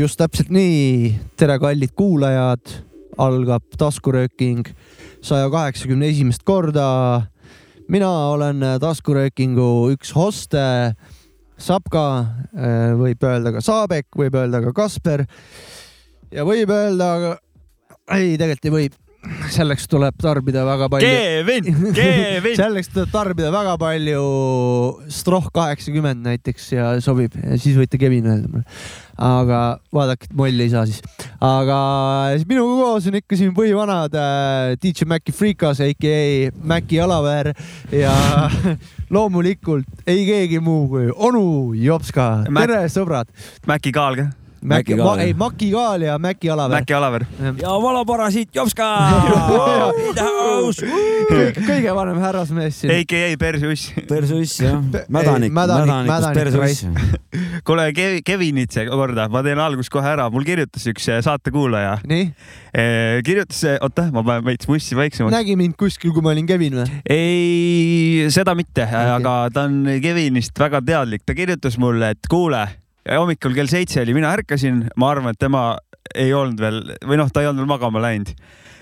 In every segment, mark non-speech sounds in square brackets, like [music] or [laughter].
just täpselt nii. tere, kallid kuulajad, algab taskurööking saja kaheksakümne esimest korda. mina olen taskuröökingu üks hoste, Sapka, võib öelda ka Saabek, võib öelda ka Kasper ja võib öelda, ei, tegelikult ei või selleks tuleb tarbida väga palju. Kevin, [laughs] Kevin selleks tuleb tarbida väga palju Stroh kaheksakümmend näiteks ja sobib, siis võite Kevin öelda mulle. aga vaadake, molli ei saa siis. aga minuga koos on ikka siin põhivanad äh, DJ Maci Freekas, AKA Maci Alaver ja [laughs] loomulikult ei keegi muu kui onu Jopska. tere, sõbrad. Maci Kaal ka Mäki, ma, ei Maki Kaal ja Mäki Alaver. Mäki Alaver. ja valaparasiit Jopska [laughs] kõige vanem härrasmees siin. AKA Persuss. Persuss jah, mädanik, mädanikust Persuss. [laughs] kuule Kevinit seekorda, ma teen algust kohe ära, mul kirjutas üks eh, saatekuulaja. nii? Eh, kirjutas, oota, ma panen veits bussi vaiksemaks. nägi mind kuskil, kui ma olin Kevin või? ei, seda mitte okay., aga ta on Kevinist väga teadlik, ta kirjutas mulle, et kuule hommikul kell seitse oli, mina ärkasin, ma arvan, et tema ei olnud veel või noh, ta ei olnud veel magama läinud.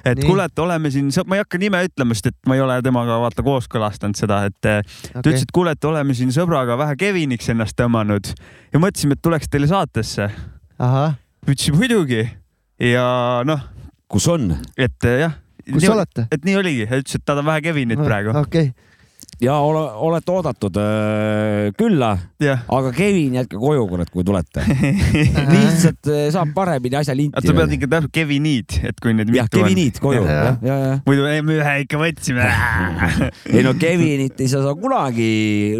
et kuule, et oleme siin, ma ei hakka nime ütlema, sest et ma ei ole temaga vaata kooskõlastanud seda, et okay. ta ütles, et kuule, et oleme siin sõbraga vähe Keviniks ennast tõmmanud ja mõtlesime, et tuleks teile saatesse. ütlesin muidugi ja noh. kus on? et jah. kus nii, olete? et nii oligi, ütles, et ta on vähe Kevinit praegu. okei okay ja ole, olete oodatud äh, külla yeah., aga Kevin, jätke koju, kurat, kui tulete [laughs] lihtsalt äh, saab paremini asja linti. sa pead ikka täpselt Kevinid, et kui need. jah, Kevinid koju, jah, ja, ja. muidu me ühe ikka võtsime [laughs] ei no Kevinit ei saa sa kunagi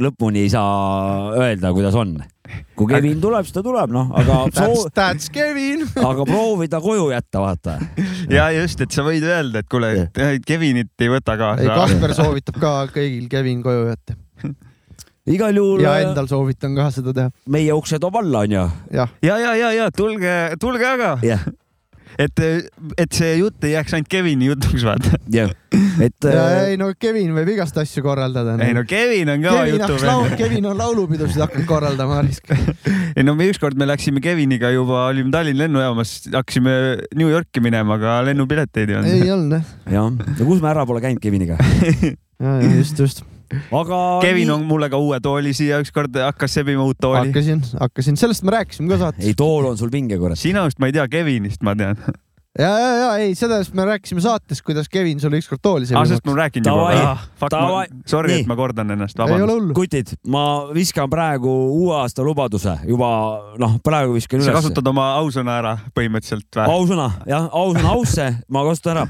lõpuni ei saa öelda, kuidas on kui Kevin tuleb, siis ta tuleb, noh, aga [laughs] that's, that's Kevin [laughs] aga proovi ta koju jätta, vaata. ja just, et sa võid öelda, et kuule, Kevinit ei võta kaasa. ei, Kasper soovitab ka kõigil Kevin koju jätta [laughs] igal juhul. ja endal soovitan ka seda teha. meie ukse toob alla, onju. ja, ja, ja, ja, ja tulge, tulge aga. jah et, et see jutt ei jääks ainult Kevini jutuks, vaata. jah, et. ei no Kevin võib igast asju korraldada no.. ei no Kevin on ka Kevin jutu. Kevin on laulupidusid hakanud korraldama [laughs] ei no me ükskord me läksime Keviniga juba, olime Tallinna lennujaamas, hakkasime New Yorki minema, aga lennupileteid ei olnud. ei olnud jah. jah, ja kus me ära pole käinud Keviniga [laughs] just, just aga. Kevin on mulle ka uue tooli siia ükskord hakkas sebima uut tooli. hakkasin, hakkasin, sellest me rääkisime ka saates. ei, tool on sul vinge, kurat. sinust ma ei tea, Kevinist ma tean [laughs] ja, ja, ja ei, sellest me rääkisime saates, kuidas Kevin sulle ükskord tooli sebima. aa, sellest ma olen rääkinud juba. Ah, sorry, et ma kordan ennast, vabandust. kutid, ma viskan praegu uue aasta lubaduse juba, noh, praegu viskan üles. sa kasutad oma ausõna ära põhimõtteliselt või? ausõna, jah, ausõna ausse ma kasutan ära.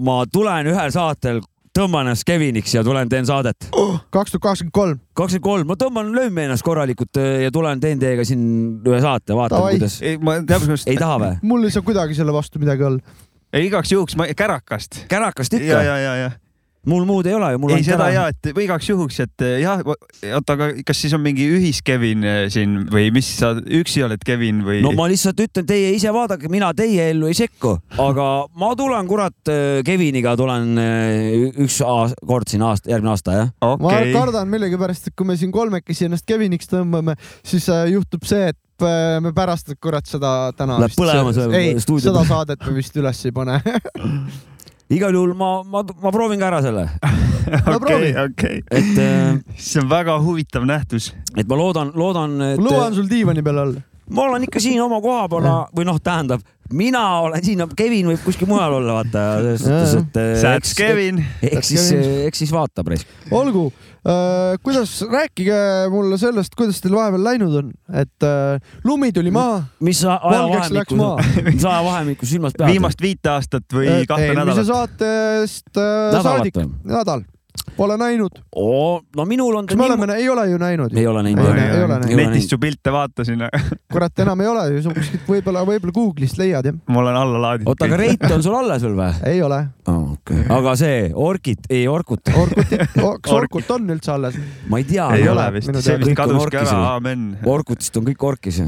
ma tulen ühel saatel tõmban ennast Keviniks ja tulen teen saadet. kaks tuhat kakskümmend kolm. kakskümmend kolm, ma tõmban, löön ennast korralikult äh, ja tulen teen teiega siin ühe saate, vaatan, kuidas. ei, ma täpselt. ei taha või? mul ei saa kuidagi selle vastu midagi olla. ei, igaks juhuks ma, kärakast. kärakast ikka? ja, ja, ja, ja mul muud ei ole ju. ei, seda ja, et või igaks juhuks, et eh, jah, oota, aga kas siis on mingi ühis-Kevin eh, siin või mis sa üksi oled, Kevin või? no ma lihtsalt ütlen, teie ise vaadake, mina teie ellu ei sekku, aga ma tulen, kurat, eh, Keviniga tulen üks kord siin aasta, järgmine aasta, jah okay.. ma kardan millegipärast, et kui me siin kolmekesi ennast Keviniks tõmbame, siis juhtub see, et me pärast, kurat, seda täna. Läheb põlema see stuudio. seda saadet me vist üles ei pane [laughs] igal juhul ma, ma, ma proovin ka ära selle. [laughs] okei, okei. et äh,. see on väga huvitav nähtus. et ma loodan, loodan et.... ma luban sul diivani peal olla. ma olen ikka siin oma koha peal või noh, tähendab, mina olen siin, Kevin võib kuskil mujal olla, vaata. That's Kevin. eks siis, eks siis vaatab. olgu kuidas, rääkige mulle sellest, kuidas teil vahepeal läinud on, et äh, lumi tuli maha. mis ajavahemikku, [laughs] mis ajavahemikku silmas pead? viimast viite aastat või äh, kahte nädalat? eelmise saatest äh, saadik, nädal Pole näinud oh,. no minul on. kas me oleme, ei ole ju näinud? ei ole näinud. netist su pilte vaatasin kurat, enam ei ole ju, sa kuskilt võib-olla, võib-olla Google'ist leiad jah. ma olen alla laadinud. oota, aga reit on sul alles veel või? ei ole oh,. Okay. aga see Orkit, ei Orkut. Orkutit, [laughs] kas Orkut on üldse alles? ma ei tea. ei ole vist, see vist kaduski ära, aamen. Orkutist on kõik orkis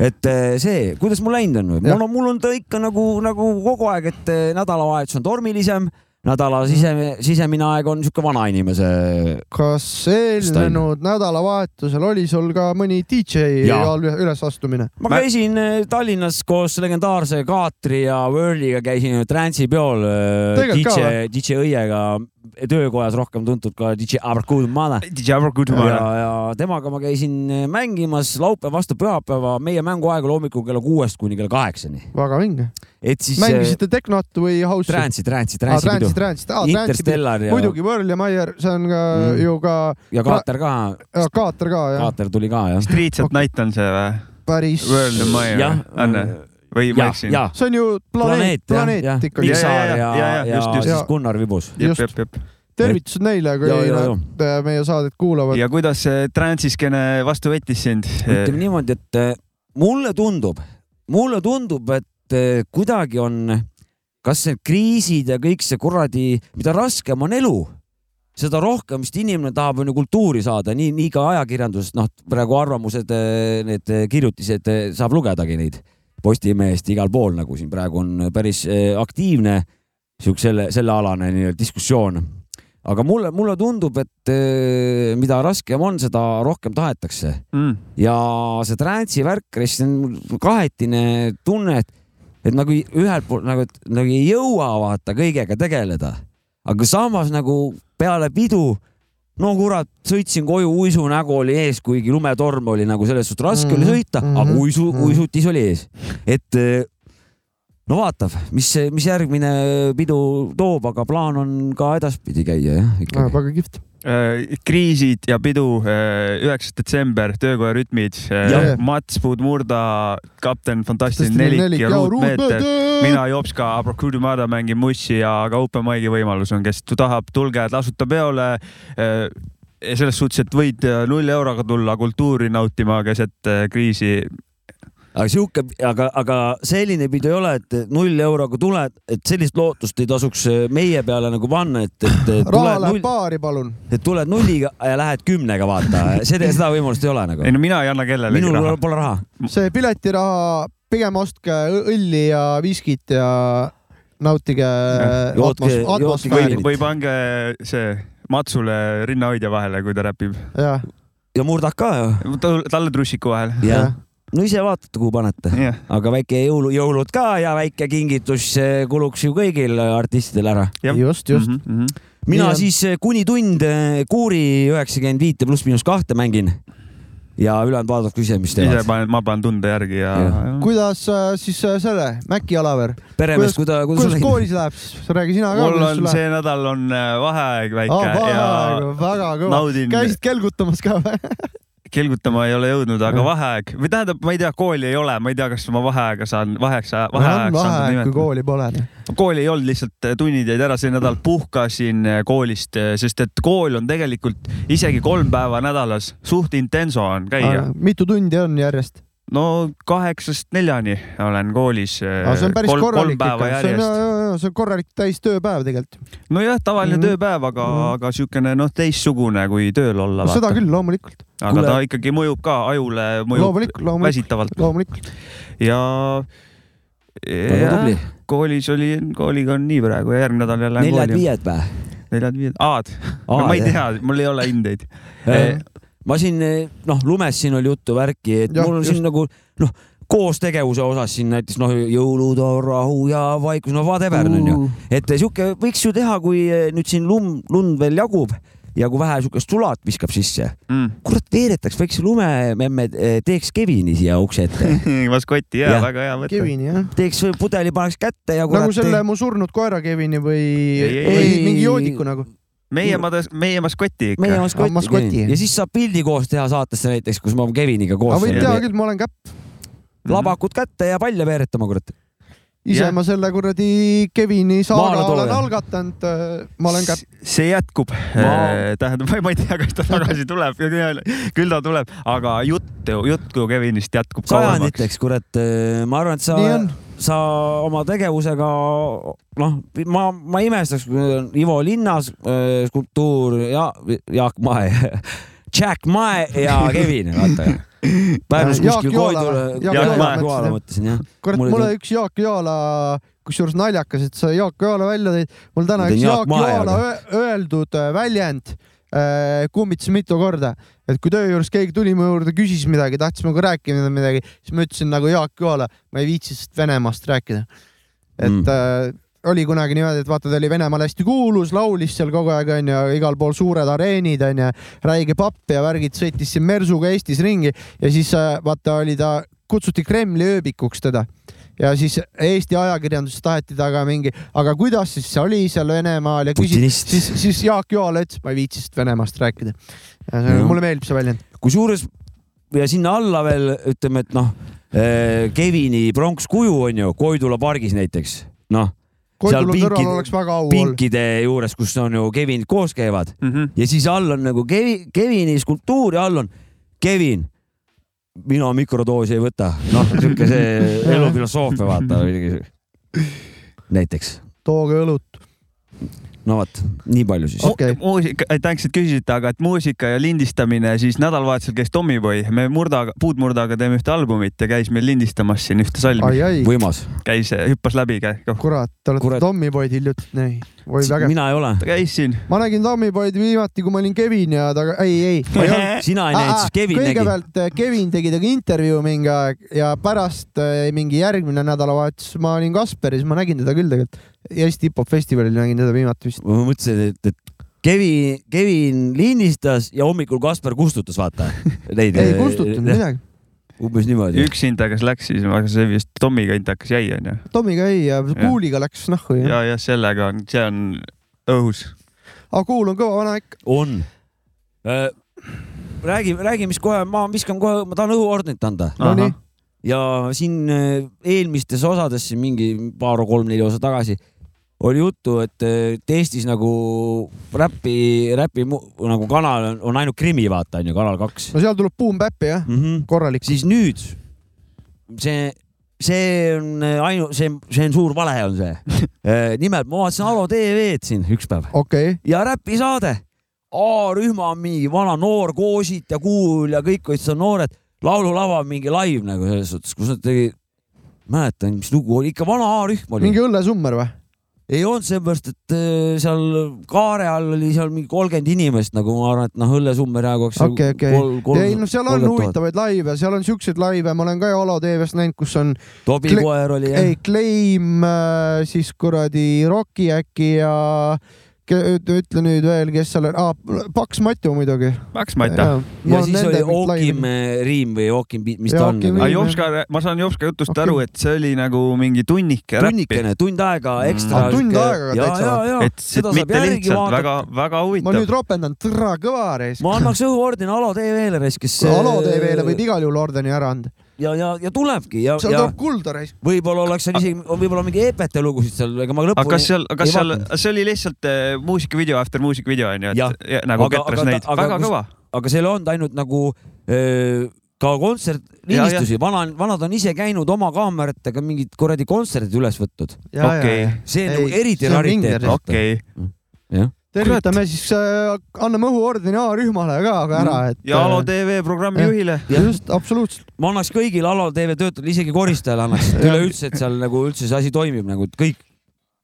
et eh, see, kuidas mul läinud on? mul on, mul on ta ikka nagu, nagu kogu aeg, et eh, nädalavahetus on tormilisem nädala sise, sisemine aeg on sihuke vanainimese. kas eelnenud nädalavahetusel oli sul ka mõni DJ ülesastumine? ma käisin eh, Tallinnas koos legendaarse Kaatri ja Whirliga käisin Transi peol eh, Tegelikult ka DJ, DJ Õiega töökojas rohkem tuntud ka DJ Abrakud Mala. ja, ja temaga ma käisin eh, mängimas laupäev vastu pühapäeva, meie mänguaeg oli hommikul kella kuuest kuni kella kaheksani. väga vinge. et siis mängisite Teknot või House'i? Transi, Transi, aa, Transi pidu aa, Transit. Interstellar ja, muidugi Võrl ja Maier, see on ka Mm. ju ka, ja Kaater ka, Kaater ka jah, Kaater tuli ka jah. Streets at Night on see või? päris. World of jah, on või ma ja, eksin? ja see on ju planeet, planeet, planeet ikkagi. Saar Ja, ja, ja, ja, siis Gunnar Vibus. just. tervitused neile, kui Ja, ja, nad meie saadet kuulavad. ja kuidas see transiskene vastu võttis sind? ütleme niimoodi, et eh, mulle tundub, mulle tundub, et eh, kuidagi on, kas need kriisid ja kõik see kuradi, mida raskem on elu, seda rohkem vist inimene tahab on ju kultuuri saada, nii, nii ka ajakirjandusest, noh, praegu arvamused, need eh, kirjutised, saab lugedagi neid Postimehest igal pool, nagu siin praegu on päris eh, aktiivne siukse selle, sellealane nii-öelda diskussioon. aga mulle, mulle tundub, et eh, mida raskem on, seda rohkem tahetakse Mm. ja see transi värk, see on kahetine tunne, et, et nagu ühelt poolt nagu, et nagu ei jõua vaata kõigega tegeleda, aga samas nagu peale pidu, no kurat, sõitsin koju, uisunägu oli ees, kuigi lumetorm oli nagu selles suhtes raske mm -hmm. oli Mhm, sõita mm, mhm, -hmm. aga uisu mhm., uisutis oli ees, et no vaatab, mis, mis järgmine pidu toob, aga plaan on ka edaspidi käia jah, väga kihvt. Äh, kriisid ja pidu, üheksas detsember, töökoja rütmid Jah., Mats Puudmurda, kapten Fantastiline nelik ja ruutmeeter. mina, Jopska, Abracudumada mängin mussi ja ka open mic'i võimalus on, kes tahab, tulge tasuta peole. selles suhtes, et võid äh, null euroga tulla kultuuri nautima keset äh, kriisi. Aga sihuke, aga, aga selline pidu ei ole, et null euroga tuled, et sellist lootust ei tasuks meie peale nagu panna, et, et raha tuled läheb null, baari, palun. et tuled nulliga ja lähed kümnega, vaata, seda, seda võimalust ei ole nagu ei. no mina ei anna kellelegi minul raha. pole raha. see piletiraha, pigem ostke õlli ja viskit ja nautige Jootke- atmos- atmosfääri või, või pange see Matsule rinnahoidja vahele, kui ta räpib. ja murdak ka ju. talle trussiku vahele. jah, no ise vaatate, kuhu panete. jah, aga väike jõulu, jõulud ka ja väike kingitus eh, kuluks ju kõigil artistidel ära. Just, just. mm. -hmm. mina on. siis eh, kuni tund eh, kuuri üheksakümmend viite pluss miinus kahte mängin ja ülejäänud vaadaku ise, mis ise teevad. panen, ma panen tunde järgi ja, ja.. kuidas äh, siis äh, selle, Mäkki Alaver, peremees, kuidas, kuidas kuidas koolis läheb siis, räägi sina ka. mul on see nädal on äh, vaheaeg väike ah,. ja väga kõva, naudin, käisid kelgutamas ka või? [laughs] kelgutama ei ole jõudnud, aga vaheaeg või tähendab, ma ei tea, kooli ei ole, ma ei tea, kas ma vaheaega saan, vaheaeg sa, vaheaeg vaheaeg, kui kooli pole. kooli ei olnud, lihtsalt äh, tunnid jäid ära, see nädal puhkasin äh, koolist, sest et kool on tegelikult isegi kolm päeva nädalas, suht intenso on käia. mitu tundi on järjest? No kaheksast neljani olen koolis. see on päris kolm, korralik kolm ikka, see on see on korralik täistööpäev tegelikult. nojah, tavaline mm. tööpäev, aga mm. aga siukene noh, teistsugune kui tööl olla. seda küll, loomulikult, aga Kuule- ta ikkagi mõjub ka ajule, mõjub loomulikult, loomulikult, väsitavalt loomulikult. ja. tubli. koolis oli, kooliga on nii praegu ja järgmine nädal jälle neljad-viied või? neljad-viied, A-d. ma ei tea, mul ei ole hindeid. Ma siin noh, lumes siin oli juttu värki, et Jah, mul on just. siin nagu noh, koostegevuse osas siin näiteks noh, jõulud on rahu ja vaikus, no whatever onju. et sihuke võiks ju teha, kui eh, nüüd siin lund, lund veel jagub ja kui vähe siukest sulat viskab sisse, Mm. kurat veeretaks väikse lumememme, teeks Kevini siia ukse ette, [laughs] maskotti ja Jah. väga hea mõte. Kevini jah, teeks pudeli, paneks kätte ja kurat nagu selle mu surnud koera Kevini või, või mingi joodiku nagu. meie, meie maskotti ikka. meie maskoti, maskoti. ja siis saab pildi koos teha saatesse näiteks, kus ma Keviniga koos aga Jah. teha küll, ma olen käpp. labakut kätte ja palja veeretama, kurat. ise Jah. ma selle kuradi Kevini saaga olen algatanud, ma olen käpp. see jätkub Ma-, tähendab, ma ei tea, kas ta [laughs] tagasi tuleb, küll ta tuleb, aga jutt, juttu Kevinist jätkub sajanditeks, kurat, ma arvan, et sa nii on, sa oma tegevusega noh, ma, ma imestaks, Ivo Linnas äh, skulptuur ja Jaak Mae, [laughs] Jack Mae ja Kevin, vaata. Jaak kuskil või?, Jaak Mae kohale mõtlesin jah. kurat, mulle tund- üks Jaak Joala kusjuures naljakas, et sa Jaak Joala välja tõid. mul täna üks Jaak. Joala öeldud äh, väljend kummitas mitu korda, et kui töö juures keegi tuli mu juurde, küsis midagi, tahtis minuga rääkida midagi, siis ma ütlesin nagu Jaak Joala, ma ei viitsi sellest Venemaast rääkida. et Mm. mm. äh, oli kunagi niimoodi, et vaata, ta oli Venemaal hästi kuulus, laulis seal kogu aeg onju, igal pool suured areenid onju, räige papp ja värgid, sõitis siin Mersuga Eestis ringi ja siis äh, vaata oli ta, kutsuti Kremli ööbikuks teda ja siis Eesti ajakirjanduses taheti taga mingi, aga kuidas siis see oli seal Venemaal ja küsis, siis, siis Jaak Joala ütles, ma ei viitsi sellest Venemaast rääkida. ja see, Jah. mulle meeldib see väljend. kusjuures ja sinna alla veel ütleme, et noh, Kevini pronkskuju on ju Koidula pargis näiteks, noh, Seal Koidula pinkid- kõrval oleks väga au olla. pinkide juures, kus on ju Kevinid koos käivad Mhm. ja siis all on nagu Kevi, Kevini skulptuur ja all on Kevin, mina mikrodoosi ei võta, noh, sihuke see [laughs] elufilosoofia vaata. näiteks, tooge õlut. No vot, nii palju siis. Okei. muusika, tänks, et küsisite, aga et muusika ja lindistamine siis nädalavahetusel käis Tommyboy, me Murdaga, Puudmurdaga teeme ühte albumit ja käis meil lindistamas siin ühte salmi, võimas. käis, hüppas läbi, kurat, te olete Kurat. Tommyboyd hiljuti, ei, oi vägev. mina ei ole. ta käis siin. ma nägin Tommyboyd viimati, kui ma olin Kevin ja ta, ei, ei. sina ei näinud, siis Kevin nägi. kõigepealt äh, Kevin tegi temaga intervjuu mingi aeg ja pärast äh, mingi järgmine nädalavahetus ma olin Kasperis, ma nägin teda küll tegelikult. Eesti hip-hop festivalil nägin teda viimati vist. ma mõtlesin, et, et Kevin, Kevin lindistas ja hommikul Kaspar kustutas, vaata. Neid. ei kustutanud. midagi. umbes niimoodi. üksinda, kes läks siis, aga see vist Tommiga intakas jäi onju. Tommiga ei ja Kuuliga läks nahku ja. ja, ja sellega on, see on õhus. aga Kuul on kõva vana ikka. on. räägi, räägi, mis kohe, ma viskan kohe, ma tahan õhuordnit anda Nonii, ja siin äh, eelmistes osades, siin mingi paar-kolm-neli osa tagasi oli juttu, et, et Eestis nagu räpi, räpi nagu kanal on, on ainult Krimmi, vaata onju, Kanal kaks no seal tuleb Boom Bap'i jah, mm. -hmm. korralik. siis nüüd see, see on ainu-, see, see on suur vale, on see. [laughs] nimelt ma vaatasin Alo tv-d siin üks päev okei okay., ja räpisaade. A-rühma on mingi vana noor Koosit ja Kuul ja kõik olid seal noored. laululava mingi live nagu selles suhtes, kus nad tegi, mäletan, mis lugu oli, ikka vana A-rühm oli. mingi õllesummer või? Ei olnud seepärast, et äh, seal kaare all oli seal mingi kolmkümmend inimest nagu ma arvan, et noh, õllesummer jagu oleks. okei, okei. ei no seal on. huvitavaid laive, seal on siukseid laive, ma olen ka Alo tv-st näinud, kus on Tobi Kle- koer oli jah ei, Claim, siis kuradi Rocki äkki ja ke- ütle nüüd veel, kes seal on ah,, Paks Matu muidugi. Max Mata. ja siis oli Okim äh, Riim või Okim, mis ta Ja on Okim nagu aga Riim.? Jopska, ma saan Jopska jutust Okei. aru, et see oli nagu mingi tunnike tunnikene, tund aega Mm. ekstra Ah,. tund aega ja, täitsa. et seda saab järgi vaadata. väga, väga ma huvitav nüüd. ropendan, tõra kõva reis. ma annaks õhuordeni Alo tv-le reis, kes. Alo tv-le võib igal juhul ordeni ära anda. ja, ja, ja tulebki ja, seal ja tuleb kulda reis. võib-olla oleks seal isegi, võib-olla mingi EPT lugusid seal, ega ma lõpuni. aga kas seal, kas ei seal see oli lihtsalt äh, muusikavideo after muusikavideo onju, et ja, nagu Aga- ketras aga- neid, väga kõva. aga seal on ainult nagu öö, ka kontsertlindistusi, vana, vanad on ise käinud oma kaameratega mingid kuradi kontserdid üles võtnud. Okei. see on Ei, nagu eriti rariteet okei, jah, tervitame siis äh,, anname õhuordeni A-rühmale ka aga ära, et. ja Alo tv programmi jah. juhile. Just, absoluutselt. ma annaks kõigile Alo tv töötajatele, isegi koristajale annaks, üleüldse, et seal nagu üldse see asi toimib nagu, et kõik,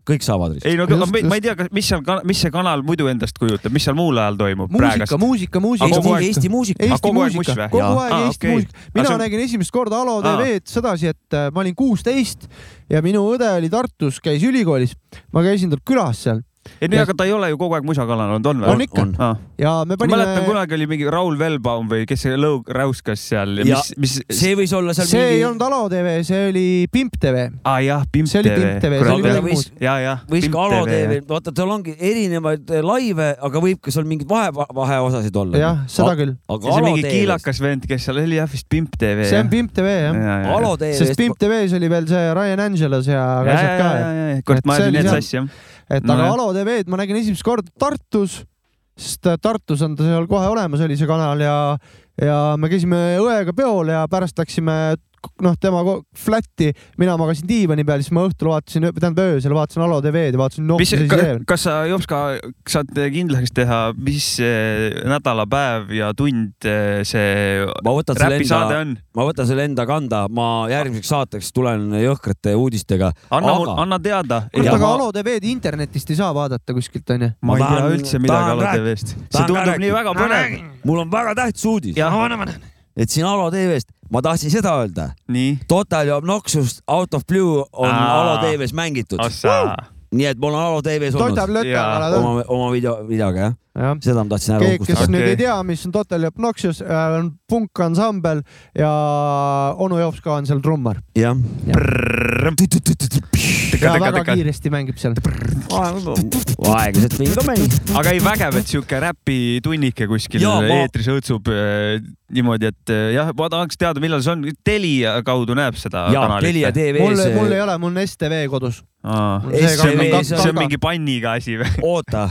kõik saavad. ei no Just, ma, ma ei just. tea, mis seal, mis see kanal muidu endast kujutab, mis seal muul ajal toimub muusika, muusika, muusika. Aeg- Eesti muusika. Aga Eesti muusika kogu aeg Aa, Eesti okei. muusika. mina on- nägin esimest korda Alo Aa. tv-d sedasi, et äh, ma olin kuusteist ja minu õde oli Tartus, käis ülikoolis. ma käisin tal külas seal ei no aga ta ei ole ju kogu aeg musakanal olnud, on On või? ikka. Ah. ja me ma mäletan, panime. kunagi oli mingi Raul Velbaum või kes see lõug räuskas seal ja Ja mis, mis. see võis olla seal see ei mingi, olnud Alo tv, see oli Pimp tv. aa ah, jah, Pimp see oli TV. Pimp TV, see oli midagi muud. ja, jah. võis ka Alo tv, vaata seal ongi erinevaid eh, laive, aga võib ka seal mingeid vahe, vaheosasid olla. jah, seda küll. aga ja see Alo mingi tv-s, kiilakas vend, kes seal oli jah vist Pimp TV. see on Pimp tv jah. Alo sest tv-s Pimp TV-s oli veel see Ryan Angelos ja ja, asjad ja, ka ja, ja, kurat, ma ajasin need sassi jah. Et No aga jah. Alo TV-d ma nägin esimest korda Tartus, sest äh, Tartus on ta seal kohe olemas, oli see kanal ja, ja me käisime õega peol ja pärast läksime noh, tema flat'i, mina magasin diivani peal, siis ma õhtul vaatasin, tähendab öösel vaatasin Alo TV-d ja vaatasin, noh, mis asi see on. kas sa, Jopska, saad kindlaks teha, mis nädalapäev ja tund eh, see räpisaade enda, on? ma võtan selle enda kanda, ma järgmiseks saateks tulen jõhkrate uudistega. anna Aga-, anna teada. kuule, Ja aga ma- Alo TV-d internetist ei saa vaadata kuskilt onju. ma ei tea üldse midagi Alo TV-st. see tundub nii väga põnev. mul on väga tähtis uudis, jah, et siin Alo TV-st, ma tahtsin seda öelda. Total ja Obnoxious Out of Blue on Aa. Alo TV-s mängitud, nii et mul on Alo TV-s olnud löta Jaa. peale tõmbab. oma, oma video, videoga jah. Seda ma tahtsin ära keegi, kes uhkustada. nüüd ei tea, mis on Total Obnoxious, on punkansambel ja onu Jops ka on seal trummar jah. ja väga kiiresti mängib seal. aeglaselt võin ka mängida. aga ei vägev, et sihuke räpitunnike kuskil Jaa, ma- eetris õõtsub eh, niimoodi, et eh, jah, ma tahaks teada, millal see on. Telia kaudu näeb seda ja kanalit. Telia mul, TV-s. mul ei ole, mul on STV kodus. See see on mingi, panniga asi või? oota,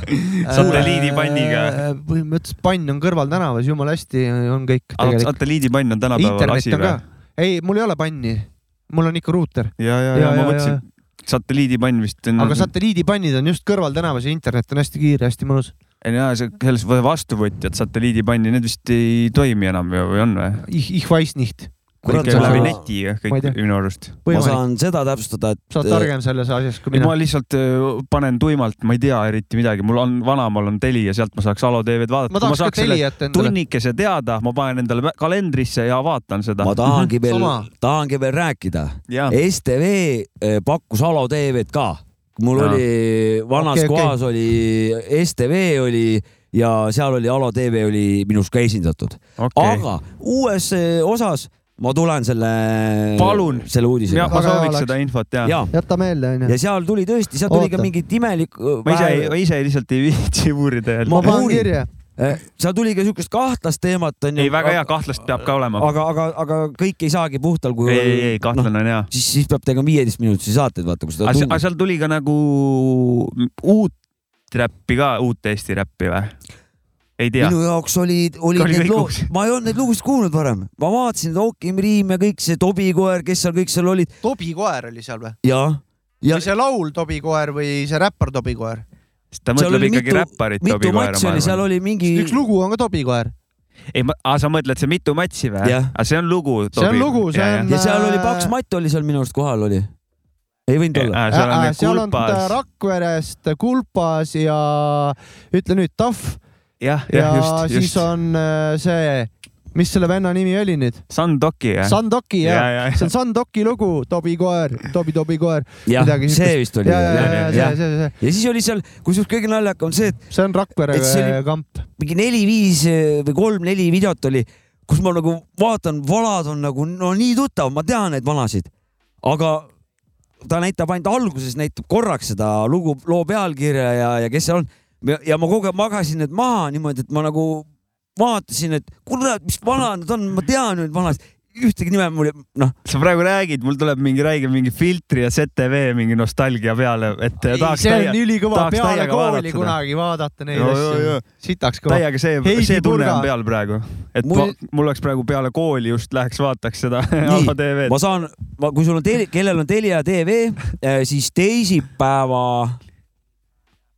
Satelliidipanniga.. põhimõtteliselt pann on kõrval tänavas, jumala hästi on kõik satelliidipann on tänapäeval asi või?. ei, mul ei ole panni, mul on ikka ruuter, ja, ja, Ja, ja ma mõtlesin, satelliidipann vist on. aga satelliidipannid on just kõrval tänavas ja internet on hästi kiire, hästi mõnus. ei no see, selles vastuvõtjad satelliidipanni, need vist ei toimi enam ju või on või? Ich, ich weiß nicht. Kurat, ma- läbi neti ma kõik minu arust. ma saan seda täpsustada, sa oled et targem selles asjas kui mina ma. lihtsalt öö, panen tuimalt, ma ei tea eriti midagi, mul on vanaemal on Teli ja sealt ma saaks Alo TV-d vaadata. ma tahaks ka Teliat endale. tunnikese teada, ma panen endale kalendrisse ja vaatan seda. ma tahangi veel Sama., tahangi veel rääkida. ja, STV eh, pakkus Alo TV-d ka. mul Jaa. oli, vanas okei. kohas oli STV oli ja seal oli Alo TV oli minust ka esindatud okei. aga uues eh, osas ma tulen selle, Palun. selle ja uudisega. ma sooviks seda infot ja. ja, jäta meelde onju ja. seal tuli tõesti, seal tuli ka Oota. mingit imelikku. ma ise, ma ise lihtsalt ei viitsi uurida jälle. ma panen kirja. seal tuli ka siukest kahtlast teemat onju. ei, väga hea, kahtlast peab ka olema. aga, aga, aga kõik ei saagi puhtal kujul. ei, ei, ei, kahtlane on hea. siis, siis peab tegema viieteistminutisi saateid, vaata, kui seda aga seal tuli ka nagu uut räppi ka, uut Eesti räppi või? Minu jaoks olid, olid Oli need lood [laughs] ma ei olnud neid lugusid kuulnud varem, ma vaatasin Okim Riim ja kõik see Tobi koer, kes seal kõik seal olid Tobi koer oli seal või? ja, ja või see laul Tobi koer või see räppar Tobi koer? ta seal mõtleb ikkagi mitu- räpparit Tobi Koera, seal oli mingi. üks lugu on ka Tobi koer. ei, sa mõtled see mitu matši või Jah.? aga see on lugu. See on lugu, see on- ja seal oli Paks Matt oli seal minu arust kohal oli. ei võinud olla? seal on need seal on ta. Rakverest Kulpas ja ütle nüüd Tahv jah, ja jah, just, siis just. on äh, see, mis selle venna nimi oli nüüd? Sandoki, jah? Sandoki ja, jah, ja, see on Sandoki lugu, Tobi koer, Tobi, Tobi koer. jah, midagi see vist oli. ja, ja, ja, ja see, ja siis oli seal, kusjuures kõige naljakam see, et see on Rakvere kamp. mingi neli-viis või kolm-neli videot oli, kus ma nagu vaatan, vanad on nagu no nii tuttav, ma tean neid vanasid, aga ta näitab ainult alguses, näitab korraks seda lugu, loo pealkirja ja, ja kes seal on. Ja ma kogu aeg magasin need maha niimoodi, et ma nagu vaatasin, et kurat, mis vanad nad on, ma tean neid vanasid, ühtegi nime mul, noh, sa praegu räägid, mul tuleb mingi räige mingi filtri ja ZTV mingi nostalgia peale, et tahaks see on ülikõva, peale kooli kunagi vaadata neid joo. asju. sitaks kõva. täiega see, see tunne on peal praegu, et Mul- mul, mul oleks praegu peale kooli just läheks vaataks seda [laughs] Alfa TV-d ma. saan, kui sul on kellel on Telia tv, siis teisipäeva,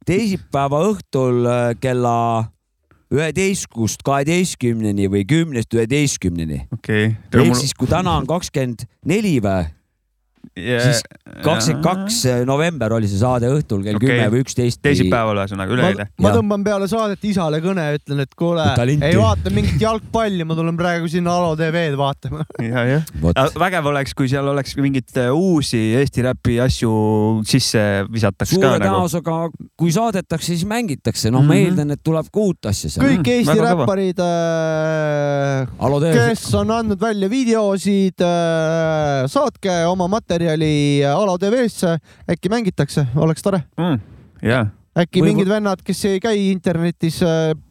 teisipäeva õhtul äh, kella üheteistkümnest kaheteistkümneni või kümnest üheteistkümneni. okei ehk siis, kui täna on kakskümmend neli või, siis kakskümmend kaks november oli see saade õhtul kell kümme või üksteist. teisipäeval ühesõnaga üleeile. ma tõmban peale saadet isale kõne, ütlen, et kuule ei vaata mingit jalgpalli, ma tulen praegu sinna Alo TV-d vaatama. ja, jah. vägev oleks, kui seal oleks mingeid äh, uusi Eesti räpi asju sisse visataks ka suure nagu. tõenäosusega, kui saadetakse, siis mängitakse, noh, ma Mhm. eeldan, et tuleb ka uut asja seal. kõik Eesti väga räpparid äh, kes on andnud välja videosid, saatke oma materjali Alo TV-sse, äkki mängitakse, oleks tore. mm,. jaa, äkki Või- mingid vennad, kes ei käi internetis,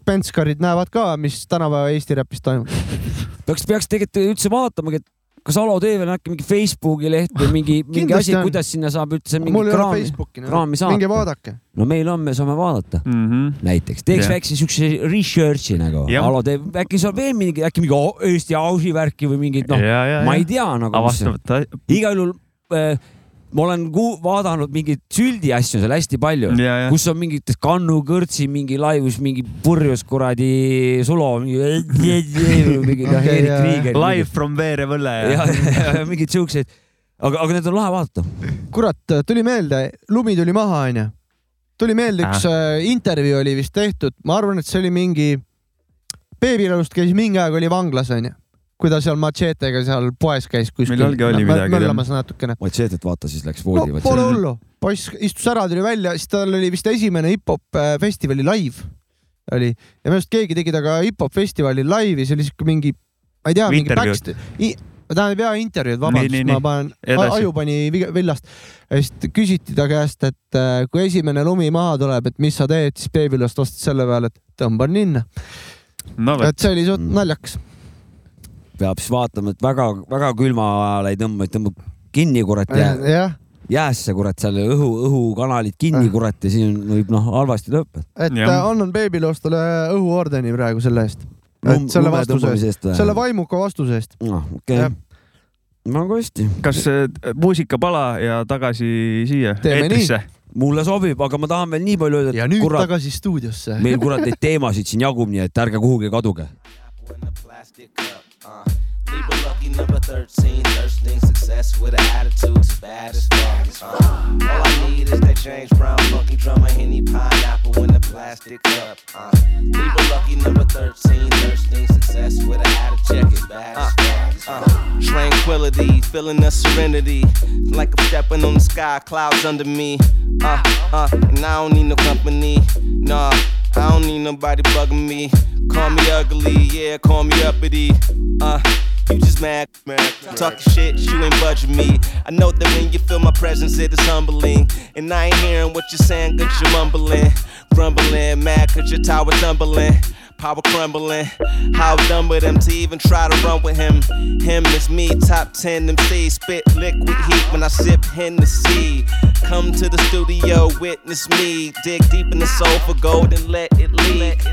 penskarid näevad ka, mis tänapäeva Eesti räpis toimub. [laughs] peaks, peaks tegelikult üldse vaatamagi, et kas Alo TV-l on äkki mingi Facebooki leht või mingi, mingi asi, kuidas sinna saab üldse mingi mul kraami, Facebooki, kraami saata? minge vaadake. no meil on, me saame vaadata mm. -hmm. näiteks, teeks Jah. väikse siukse research'i nagu. Alo teeb, äkki saab veel mingi, äkki mingi Eesti ausi värki või mingit, noh, ma ei tea nagu. igal juhul äh, ma olen ku- vaadanud mingeid süldi asju seal hästi palju kus on mingid Kannu kõrtsi mingi laivus mingi purjus kuradi Sulo mingi, mingi noh, Okei, Erik jaa. Kriiger. Live from Veerevõlle ja, ja, ja mingid siuksed, aga, aga need on lahe vaadata. kurat, tuli meelde, lumi tuli maha, onju. tuli meelde, üks äh. intervjuu oli vist tehtud, ma arvan, et see oli mingi, Beebilõust käis mingi aeg oli vanglas, onju. Kui ta seal matšeetega seal poes käis kuskil. Millalgi oli midagi, möllamas natukene. Matšeetet vaata, siis läks no voodi pole no,. hullu, poiss istus ära, tuli välja, siis tal oli vist esimene hip-hop äh, festivali live oli ja minu arust keegi tegi temaga hip-hop festivalil laivi, see oli siuke mingi, ma ei tea, mingi Intervjuud. backst-, tähendab jaa intervjuud, vabandust ma panen, aju pani ja siis küsiti ta käest, et äh, kui esimene lumi maha tuleb, et mis sa teed, siis Babylast vastas selle peale, et tõmban ninna. no et see oli suht Mm. Peab siis vaatama, et väga-väga külma ajal ei tõmba, et tõmbab kinni kurat jää, jah, jäässe kurat seal õhu, õhukanalid kinni Ah. kurat ja siin võib noh halvasti lõppeda. et Jah. äh, annan Babylostele õhuordeni praegu selle eest. selle vastuse eest, selle vaimuka vastuse eest. noh, okei okay.. väga hästi, kas äh, muusikapala ja tagasi siia Teeme eetrisse? mulle sobib, aga ma tahan veel nii palju öelda, ja et nüüd kurat, tagasi stuudiosse. meil kurat neid teemasid siin jagub, nii et ärge kuhugi kaduge. Uh, Libra lucky number 13, thirsting success with an attitude as bad as fuck. Uh, all I need is that James Brown funky drummer, Henny pineapple in the plastic cup. Uh, Libra lucky number 13, thirsting success with an attitude as bad as fuck. Uh, tranquility, feeling the serenity, like I'm stepping on the sky, clouds under me. Uh, uh, and I don't need no company, nah. I don't need nobody bugging me. Call me ugly, yeah, call me uppity. Uh, you just mad. Talking shit, you ain't budging me. I know that when you feel my presence, it is humbling. And I ain't hearing what you're saying, cause you're mumbling. Grumbling, mad cause your tower tumbling. Power crumbling. How dumb of them to even try to run with him. Him is me, top 10 MC. Spit liquid heat when I sip Hennessy. Come to the studio, witness me. Dig deep in the soul for gold and let it leak.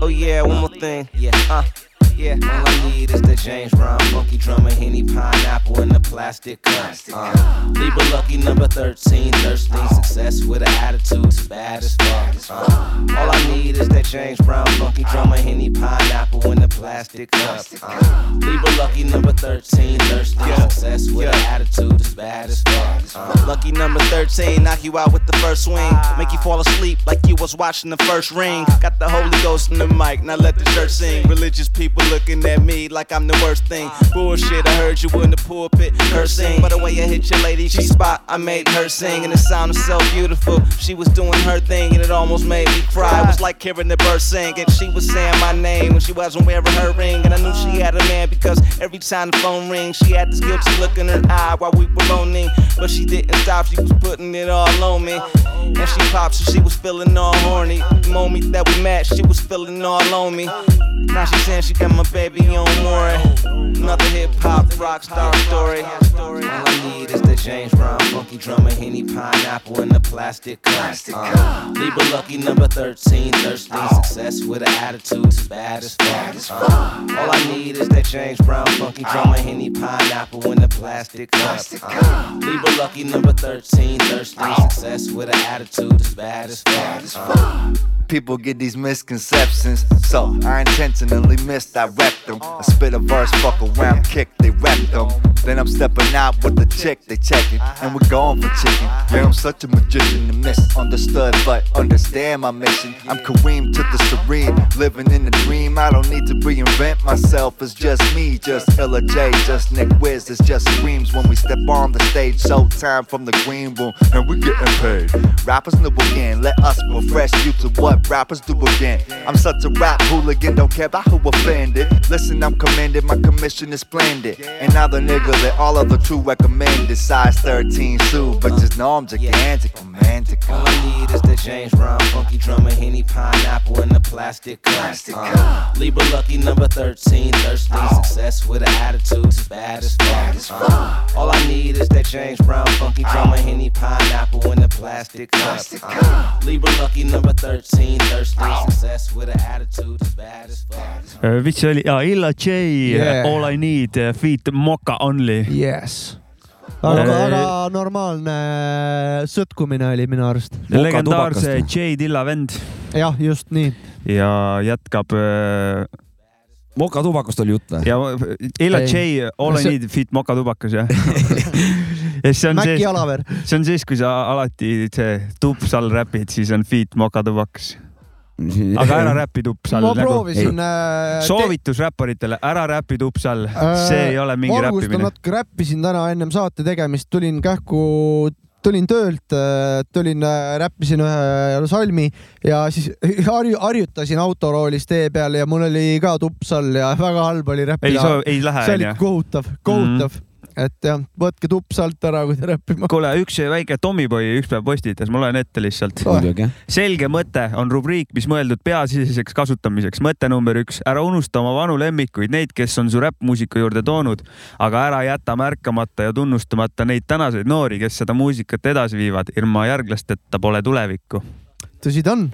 Oh yeah, one more thing. Yeah, uh. Yeah, all I need is the James Brown funky drummer, Henny pineapple in the plastic cup. Uh, Libra lucky number 13, thirsting success with an attitude as bad as fuck. Uh, all I need is that James Brown funky drummer, Henny pineapple in the plastic cup. Uh, Libra lucky number 13, thirsting success with an attitude as bad as fuck. Uh, lucky number 13, knock you out with the first swing, make you fall asleep like you was watching the first ring. Got the Holy Ghost in the mic, now let the church sing. Religious people looking at me like I'm the worst thing. Bullshit, I heard you in the pulpit her sing. By the way I hit your lady, she spot, I made her sing, and it sounded so beautiful. She was doing her thing, and it almost made me cry. It was like hearing the bird sing, and she was saying my name when she wasn't wearing her ring. And I knew she had a man because every time the phone rings, she had this guilty look in her eye while we were moaning. But she didn't stop, she was putting it all on me. And she popped, so she was feeling all horny. The moment that we met, she was feeling all on me. Now she saying she got my baby on Maury. Another hip hop rock star story. All I need is James Brown funky drummer, Henny pineapple in the plastic cup. Uh, Libra lucky number 13, thirsting success with an attitude as bad as fuck. Uh, all I need is that James Brown funky drummer, Henny pineapple in the plastic cup. Uh, Libra lucky number 13, thirsting success with an attitude as bad as fuck. Uh, People get these misconceptions, so I intentionally misdirect them. I spit a verse, fuck around, kick, they wreck them. Then I'm stepping out with the chick, they checking, and we're going for chicken. Man, I'm such a magician and misunderstood, but understand my mission. I'm Kareem to the serene, living in a dream. I don't need to reinvent myself, it's just me, just Illa J, just Nick Wiz. It's just screams when we step on the stage. So Showtime from the green room, and we getting paid. Rappers know again, let us refresh you to what rap rappers do again. I'm such a rap hooligan, don't care about who offended. Listen, I'm commended, my commission is splendid. And now the nigga that all of the true recommended. Size 13 suit, but just know I'm gigantic, romantic. All I need is the James Brown, funky drummer, Henny pineapple in a plastic cup. Plastic Uh, cup. Libra lucky number 13, thirsty success with an attitude as bad as fuck. Uh, all I need is that James Brown, funky drummer, Henny pineapple in a plastic cup. Plastic Uh, cup. Libra lucky number 13, thirsty success with an attitude as bad as fuck. mis see oli? aa, Illa J Yeah. All I need, uh, feat Moka Only. Yes. aga, Äh, aga normaalne sõtkumine oli minu arust. legendaarse. J Dilla vend jah, just nii. ja jätkab äh, mokatubakast oli jutt või? ja Illa Ei. J All I need feat Moka tubakas jah. [laughs] ja see on Maci see, Alaver. see on siis, kui sa alati see tups all räpid, siis on feat Moka tubakas. aga ära räpi tups all ma nagu. proovisin. äh, soovitus räpparitele, ära räpi tups all, see ei ole mingi räppimine. natuke räppisin täna ennem saate tegemist, tulin kähku, tulin töölt, tulin, räppisin ühe salmi ja siis [laughs] harju-, harjutasin autoroolis tee peal ja mul oli ka tups all ja [laughs] väga halb oli ei räppida. ei lähe see oli kohutav, kohutav mm, -hmm. Et jah, võtke tups alt ära, kui te räppima. kuule, üks väike Tommyboy üks päev postitas, ma loen ette lihtsalt. jah. selge mõte on rubriik, mis mõeldud peasiseseks kasutamiseks. mõte number üks, ära unusta oma vanu lemmikuid, neid, kes on su räppmuusika juurde toonud, aga ära jäta märkamata ja tunnustamata neid tänaseid noori, kes seda muusikat edasi viivad. ilma järglasteta pole tulevikku. tõsi ta on,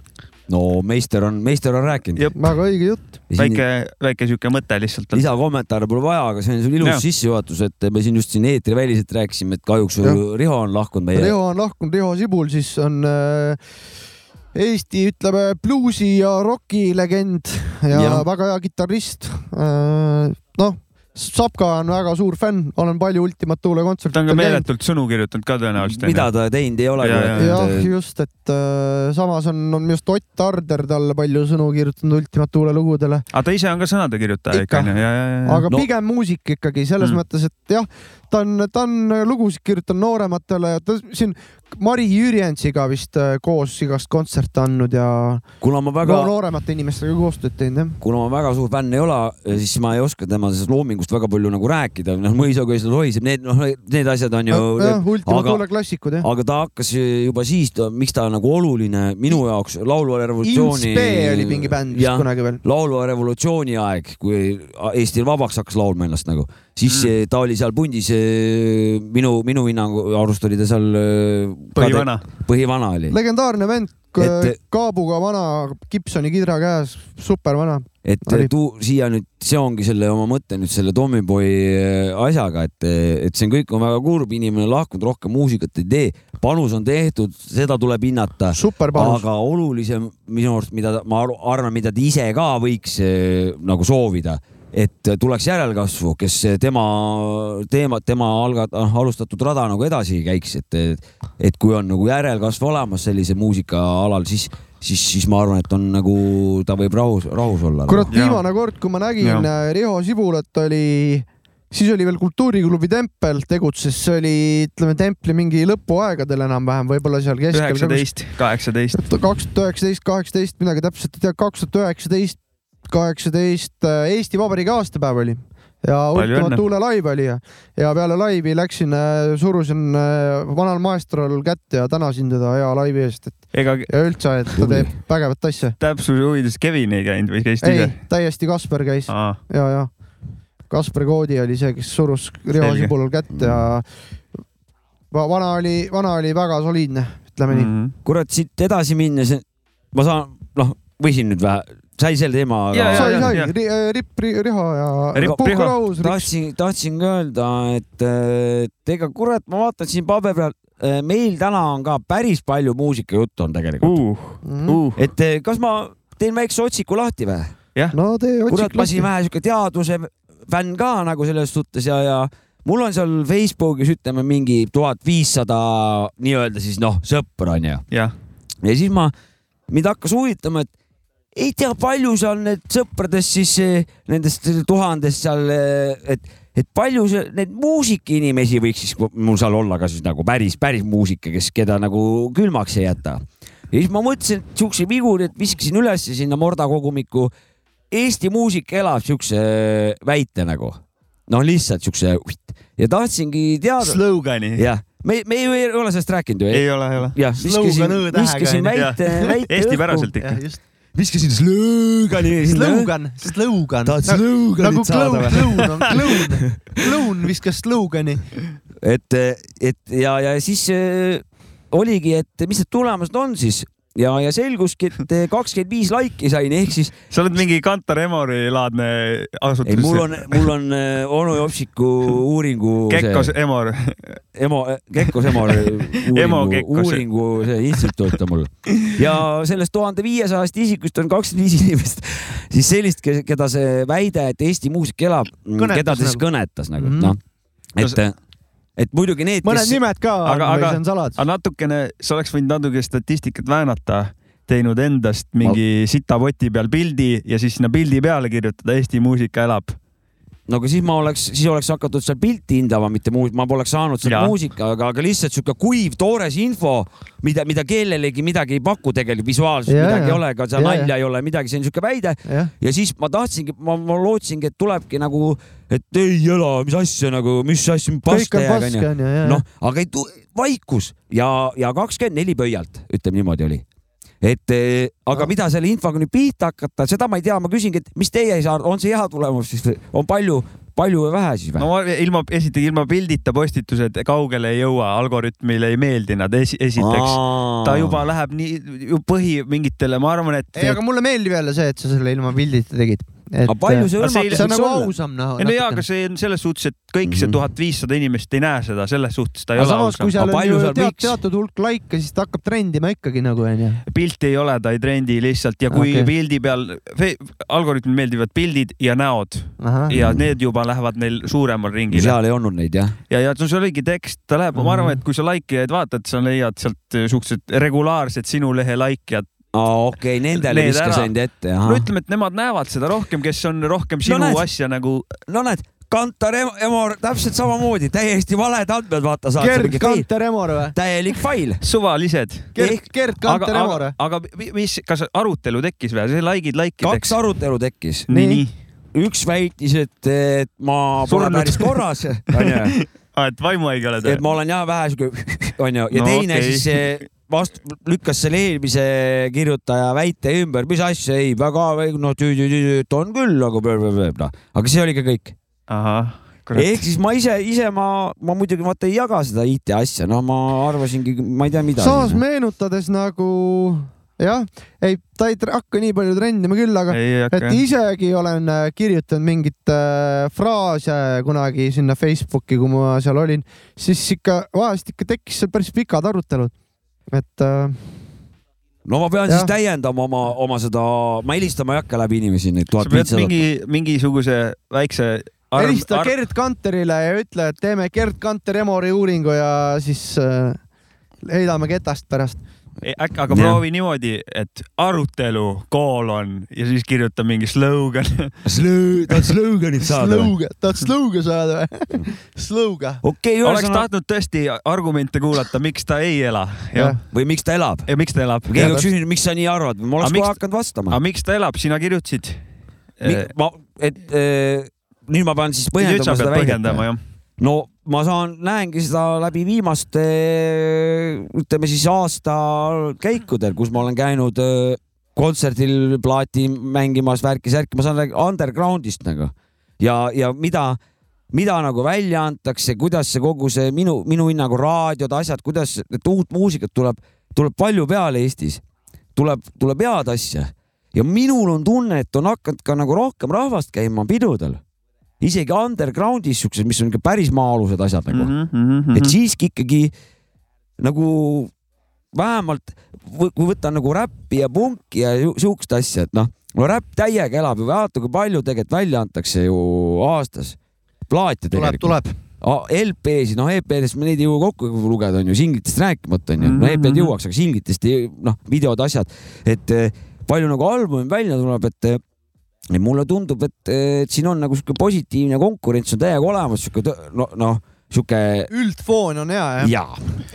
no meister on, meister on rääkinud Jep.. väga õige jutt. väike, väike sihuke mõte lihtsalt. lisakommentaare pole vaja, aga see on sul ilus sissejuhatus, et me siin just siin eetriväliselt rääkisime, et kahjuks Jah. Riho on lahkunud meie. Riho on lahkunud, Riho Sibul siis on äh, Eesti, ütleme, bluusi ja roki legend ja, ja. Väga hea kitarrist äh,. noh, Sapka on väga suur fänn, olen palju Ultimate Tuule ta on ka meeletult sõnu kirjutanud ka tõenäoliselt. mida ta teinud ei ole. Ja, ja, jah, just, et äh, samas on, on just Ott Arder talle palju sõnu kirjutanud Ultimate Tuule lugudele, aga ta ise on ka sõnade kirjutaja Ikka. ikka onju. ja, ja, ja. aga No- pigem muusik ikkagi selles Mm. mõttes, et jah, ta on, ta on lugusid kirjutanud noorematele ja ta siin Mari Jürjensiga vist äh, koos igast kontserte andnud ja kuna ma väga... väga no,, nooremate inimestega koostööd teinud jah. kuna ma väga suur fänn ei ole, siis ma ei oska tema sellest loomingust väga palju nagu rääkida, noh mõisaköisel lohiseb, need noh, need asjad on ju. jah, Ultimate aga- Tuule klassikud jah. aga ta hakkas juba siis, miks ta nagu oluline minu jaoks laulva revolutsiooni. Oli mingi bänd vist jah, kunagi veel. laulva revolutsiooni aeg, kui Eesti vabaks hakkas laulma ennast nagu, siis mm. ta oli seal pundis. minu, minu hinnangu arust oli ta seal. põhivana. põhivana oli, legendaarne vend et..., kaabuga vana Gibsoni kidra käes, super vana. et oli. tuu siia nüüd, see ongi selle oma mõte nüüd selle Tommyboy äh, asjaga, et, et see on kõik on väga kurb, inimene lahkunud, rohkem muusikat ei tee, panus on tehtud, seda tuleb hinnata aga olulisem minu arust, mida ma arvan, mida ta ise ka võiks nagu soovida, et tuleks järelkasvu, kes tema teema, tema algat-, alustatud rada nagu edasi käiks, et, et kui on nagu järelkasv olemas sellise muusika alal, siis, siis, siis ma arvan, et on nagu ta võib rahus, rahus olla. kurat, Jaa. viimane kord, kui ma nägin Jaa. äh, Riho Sibulat, oli, siis oli veel Kultuuriklubi Tempel tegutses, see oli, ütleme templi mingi lõpuaegadel enam-vähem, võib-olla seal keskel. üheksateist, kaheksateist. kaks tuhat üheksateist, kaheksateist, midagi täpselt ei tea, kaks tuhat üheksateist, kaheksateist äh, Eesti Vabariigi aastapäev oli ja Ultima. Thule live oli ja, ja peale laivi läksin, surusin äh, vanal maestrol kätt ja tänasin teda hea laivi eest, et ega ja üldse, et ta teeb vägevat asja. täpsuse huvides Kevin ei käinud või käis ta ei ise?, täiesti Kasper käis aa, ja, ja Kaspar Koodi oli see, kes surus Riho. Sibulal kätt ja va- vana oli, vana oli väga soliidne, ütleme nii. Mhm. kurat, siit edasi minnes, ma saan, noh, võisin nüüd vähe, sai selle teemaga Jaa, jaa, sai, sai jah., Ripp Ri- Riho ja Riho. rahus. tahtsin, tahtsin ka öelda, et, et ega kurat, ma vaatan siin paberi peal, meil täna on ka päris palju muusikajuttu on tegelikult uh.. uh, uh, et kas ma teen väikse otsiku lahti või? no tee kurat, otsik ma siin vähe sihuke teaduse fänn ka nagu selles suhtes ja, ja mul on seal Facebookis ütleme mingi tuhat viissada nii-öelda siis noh, sõpra onju. ja siis ma, mind hakkas huvitama, et ei tea, palju seal need sõpradest siis eh, nendest tuhandest seal, et, et palju see, neid muusikainimesi võiks siis mul seal olla ka siis nagu päris, päris muusika, kes, keda nagu külmaks ei jäta. ja siis ma mõtlesin, et siukse viguri, et viskasin üles sinna Morda kogumikku. Eesti muusika elab siukse väite nagu, noh, lihtsalt siukse ja tahtsingi teada. slogani. jah, me, me ju ei ole sellest rääkinud ju. ei ole, ei ole. jah, viskasin, viskasin väite, [laughs] väite. eestipäraselt ikka. Viskasin slõõgani. Slogan, slogan. tahad slõõganit nagu saada või? kloun on [laughs] kloun, kloun viskas slogani. et, et ja, ja siis äh, oligi, et mis need tulemused on siis ja, ja selguski, et kakskümmend viis laiki sain, ehk siis. sa oled mingi Kantar Emori laadne asutus. ei, mul on, mul on äh, onu Jopsiku uuringu. Kekkos Emor. Emo, Kekkos Emor [laughs] uuringu, uuringu see instituut on mul ja sellest tuhande viiesajast isikust on kakskümmend viis inimest siis sellist, keda see väide, et Eesti muusika elab, keda ta siis nagu. kõnetas nagu mm, -hmm. noh, et et muidugi need, mõned kes... nimed ka, aga, aga, aga natukene, sa oleks võinud natuke statistikat väänata, teinud endast mingi Ma... sitapoti peal pildi ja siis sinna pildi peale kirjutada Eesti muusika elab no aga siis ma oleks, siis oleks hakatud seal pilti hindama, mitte muud, ma poleks saanud sealt muusika, aga, aga lihtsalt sihuke kuiv, toores info, mida, mida kellelegi midagi ei paku tegelikult visuaalselt, midagi ja. ei ole, ega seal nalja ja. ei ole, midagi, see on sihuke väide. ja siis ma tahtsingi, ma, ma lootsingi, et tulebki nagu, et ei ela, mis asja nagu, mis asja, paska jääb onju. noh, aga ei, vaikus ja, ja kakskümmend neli pöialt, ütleme niimoodi oli et eh, aga no. mida selle infoga nüüd pihta hakata, seda ma ei tea, ma küsingi, et mis teie ei saa, on see hea tulemus siis, on palju, palju või vähe siis või? no ilma, esiteks ilma pildita postitused kaugele ei jõua, algoritmile ei meeldi nad esi, esiteks. ta juba läheb nii põhi mingitele, ma arvan, et. ei, aga mulle meeldib jälle see, et sa selle ilma pildita tegid et aga palju see hõlmab? see on nagu ausam näha. no jaa, aga see on selles suhtes, et kõik see mhm. tuhat viissada inimest ei näe seda, selles suhtes ta ei aga ole samas, ausam. kui seal on ju tead, teatud hulk laike, siis ta hakkab trendima ikkagi nagu onju. pilti ei ole, ta ei trendi lihtsalt ja kui okay. pildi peal, algoritmil meeldivad pildid ja näod Aha. ja need juba lähevad neil suuremal ringil. seal ei olnud neid jah? ja, ja no see oligi tekst, ta läheb mm, -hmm. ma arvan, et kui sa like'ijaid vaatad, sa leiad sealt siuksed regulaarsed sinu lehe like'ijad aa, okei okay,, nendele viskas enda ette. no ütleme, et nemad näevad seda rohkem, kes on rohkem sinu no, näed, asja nagu. no näed, Kantar Emor täpselt samamoodi, täiesti valed andmed, vaata saad. Gerd Kantar Emor või? täielik fail. suvalised. Gerd, Gerd Kantar Emor või? aga mis, kas arutelu tekkis või? see like'id like ideks? kaks arutelu tekkis. nii, nii. üks väitis, et, et ma pole päris korras, [laughs] onju. [laughs] et vaimuhaige oled? et ma olen jah vähe siuke, [laughs] onju, ja no, teine okay. siis vastu, lükkas selle eelmise kirjutaja väite ümber, mis asja, ei, väga, no on küll nagu, noh, aga see oli ka kõik. ehk siis ma ise, ise ma, ma muidugi vaata ei jaga seda IT asja, no ma arvasingi, ma ei tea, mida. samas meenutades nagu jah, ei, ta ei hakka nii palju trendima küll, aga et isegi olen äh, kirjutanud mingit äh, fraase kunagi sinna Facebooki, kui ma seal olin, siis ikka vahest ikka tekkis seal päris pikad arutelud et äh, no ma pean ja. siis täiendama oma, oma seda, ma helistama ei hakka läbi inimesi neid tuhat viitsada. mingi, mingisuguse väikse arv, helista arv... Gerd Kanterile ja ütle, et teeme Gerd Kanter Emori uuringu ja siis äh, heidame ketast pärast äkki, aga proovi niimoodi, et arutelu, koolon ja siis kirjuta mingi slogan Slõ-, tahad sloganit saada või? tahad slogan saada või? Slogan. okei okay,, oleks tahtnud tõesti argumente kuulata, miks ta ei ela. või miks ta elab. ja miks ta elab. keegi oleks küsinud, miks sa nii arvad, ma oleks kohe hakanud vastama. aga miks ta elab, sina kirjutasid? ma, et äh, nüüd ma pean siis põhjendama seda väidet no ma saan, näengi seda läbi viimaste, ütleme siis aasta käikudel, kus ma olen käinud äh, kontserdil plaati mängimas, värki-särki, ma saan underground'ist nagu. Ja, ja mida, mida nagu välja antakse, kuidas see kogu see minu, minu hinnangu raadiod, asjad, kuidas, et uut muusikat tuleb, tuleb palju peale Eestis, tuleb, tuleb head asja. Ja minul on tunne, et on hakanud ka nagu rohkem rahvast käima pidudel isegi underground'is siuksed, mis on ikka päris maa-alused asjad nagu mm. -hmm. et siiski ikkagi nagu vähemalt kui võtta nagu räppi ja punki ja siukest asja, et noh, no räpp täiega elab ju, vaata kui palju tegelikult välja antakse ju aastas plaate tegelikult. tuleb, tuleb. LP-sid, noh EP-dest me neid ei jõua kokku lugeda, on ju, singlitest rääkimata, on ju, no EP-d mhm. jõuaks, aga singlitest noh, videod, asjad, et eh, palju nagu albumi välja tuleb, et ja mulle tundub, et, et siin on nagu sihuke positiivne konkurents on täiega olemas, sihuke noh no, sihuke üldfoon on hea jah? ja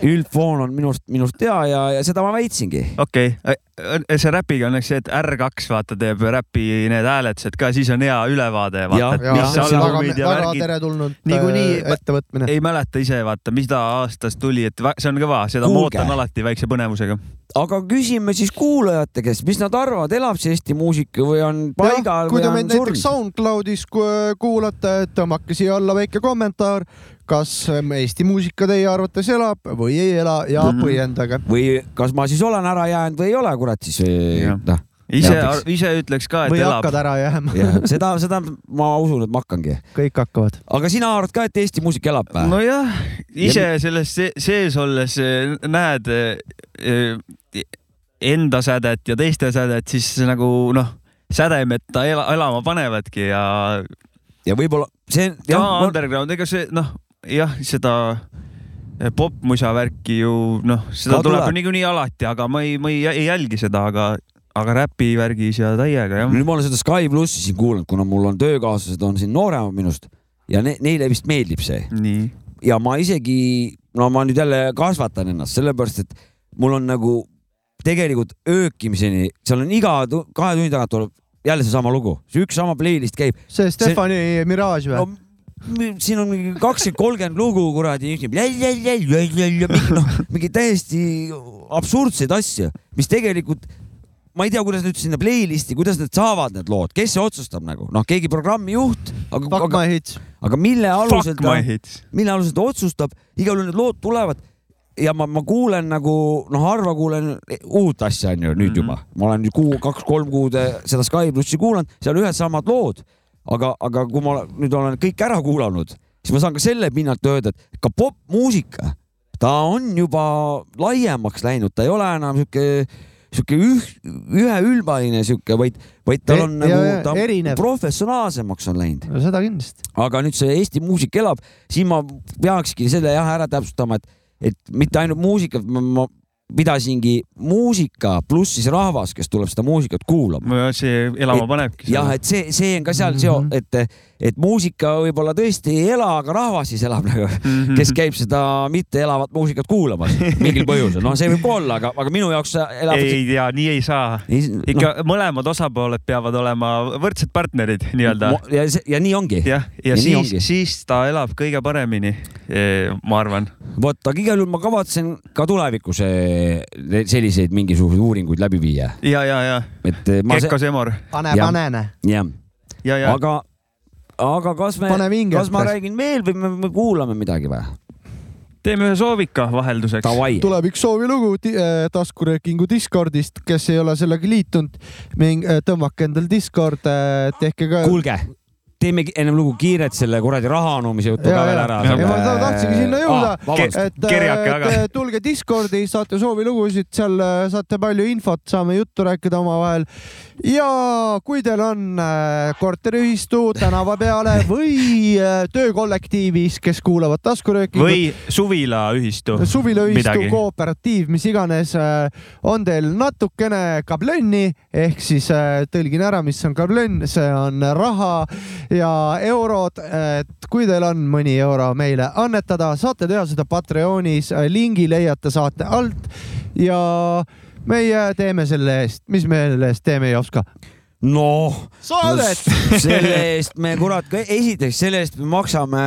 üldfoon on minust, minust hea ja, ja seda ma väitsingi. okei okay., see räpiga on eks see, et R2 vaata teeb räpi need hääletused ka, siis on hea ülevaade, et Niikuinii- äh, ettevõtmine. ei mäleta ise vaata, mis ta aastast tuli, et see on kõva, seda ma Kuulge. ootan alati väikse põnevusega. Aga küsime siis kuulajate käest, mis nad arvavad, elab see Eesti muusika või on paigal kui või te on meid näiteks surnud? SoundCloudis ku- kuulate, tõmmake siia alla väike kommentaar, kas ähm, Eesti muusika teie arvates elab või ei ela ja Mhm. põhjendage. või kas ma siis olen ära jäänud või ei ole, kurat siis noh, ise ise ütleks ka, et või elab hakkad. ära jääma, [laughs] seda, seda ma usun, et ma hakkangi. kõik hakkavad. aga sina arvad ka, et Eesti muusika elab või? nojah, ise selles se- sees olles eh, näed eh, enda sädet ja teiste sädet, siis nagu noh, sädemeta ela, elama panevadki ja ja võib-olla see ja underground, ega see noh, jah, seda eh, popmusa värki ju noh, seda Ka tuleb tuleb. niikuinii alati, aga ma ei, ma ei, ei jälgi seda, aga, aga räpi värgis ja täiega jah. nüüd ma olen seda Sky plussi siin kuulanud, kuna mul on töökaaslased on siin nooremad minust ja ne, neile vist meeldib see ja ma isegi, no ma nüüd jälle kasvatan ennast, sellepärast et mul on nagu tegelikult öökimiseni, seal on iga tu- kahe tunni tagant tuleb jälle seesama lugu, see üks sama playlist käib. see Stefani Mirage või no siin on mingi kakskümmend, kolmkümmend lugu kuradi, noh, mingi täiesti absurdseid asju, mis tegelikult ma ei tea, kuidas nüüd sinna playlist'i, kuidas need saavad, need lood, kes see otsustab nagu, noh, keegi programmijuht, aga, aga, aga mille alusel ta mille alusel ta otsustab, igal juhul need lood tulevad ja ma, ma kuulen nagu noh, harva kuulen uut asja on ju nüüd juba, ma olen nüüd kuu, kaks-kolm kuud eh, seda Sky plussi kuulanud, seal ühed samad lood, aga, aga kui ma nüüd olen kõik ära kuulanud, siis ma saan ka selle pinnalt öelda, et ka popmuusika, ta on juba laiemaks läinud, ta ei ole enam sihuke sihuke üh, üheülbaline sihuke, vaid, vaid tal on E- nagu ta erinev. professionaalsemaks on läinud no seda kindlasti. aga nüüd see Eesti muusika elab, siin ma peakski selle jah ära täpsustama, et, et mitte ainult muusikat, ma pidasingi muusika pluss siis rahvas, kes tuleb seda muusikat kuulama. see elama panebki. jah, et see, see on ka seal Mhm. seo-, et, et muusika võib-olla tõesti ei ela, aga rahvas siis elab nagu, Mhm. kes käib seda mitteelavat muusikat kuulamas [laughs] mingil põhjusel. noh, see võib ka olla, aga, aga minu jaoks elab. ei tea, nii ei saa. ikka no. mõlemad osapooled peavad olema võrdsed partnerid nii-öelda. ja, ja nii ongi. jah, ja, siis, siis ta elab kõige paremini, ma arvan. vot, aga igal juhul ma kavatsen ka tulevikus eh, selliseid mingisuguseid uuringuid läbi viia, ja, ja, ja et eh, ma Kekko Semor pane, Jah. pane. jah, ja, ja aga, aga kas me, kas ma räägin veel või me, me kuulame midagi või? teeme ühe soovika vahelduseks. Tuleb üks soovilugu äh, taskuröökingu Discordist, kes ei ole sellega liitunud, tõmmake endal Discord, tehke ka. kuulge, teeme ennem lugu kiiret selle kuradi raha anumise jutu ka veel ära. Ma ta- tahtsingi sinna jõuda. vabandust, et, aga. et tulge Discordi, saate soovilugusid, seal äh, saate palju infot, saame juttu rääkida omavahel. ja kui teil on äh, korteriühistu tänava peale või äh, töökollektiivis, kes kuulavad taskuröökingut, või suvilaühistu. suvilaühistu kooperatiiv, mis iganes, on teil natukene kablönni ehk siis äh, tõlgin ära, mis on kablönn, see on raha ja eurod, et kui teil on mõni euro meile annetada, saate teha seda Patreonis, lingi leiate saate alt ja meie teeme selle eest, mis me selle eest teeme ei oska. noh, saadet. selle [laughs] eest me kurat, esiteks selle eest me maksame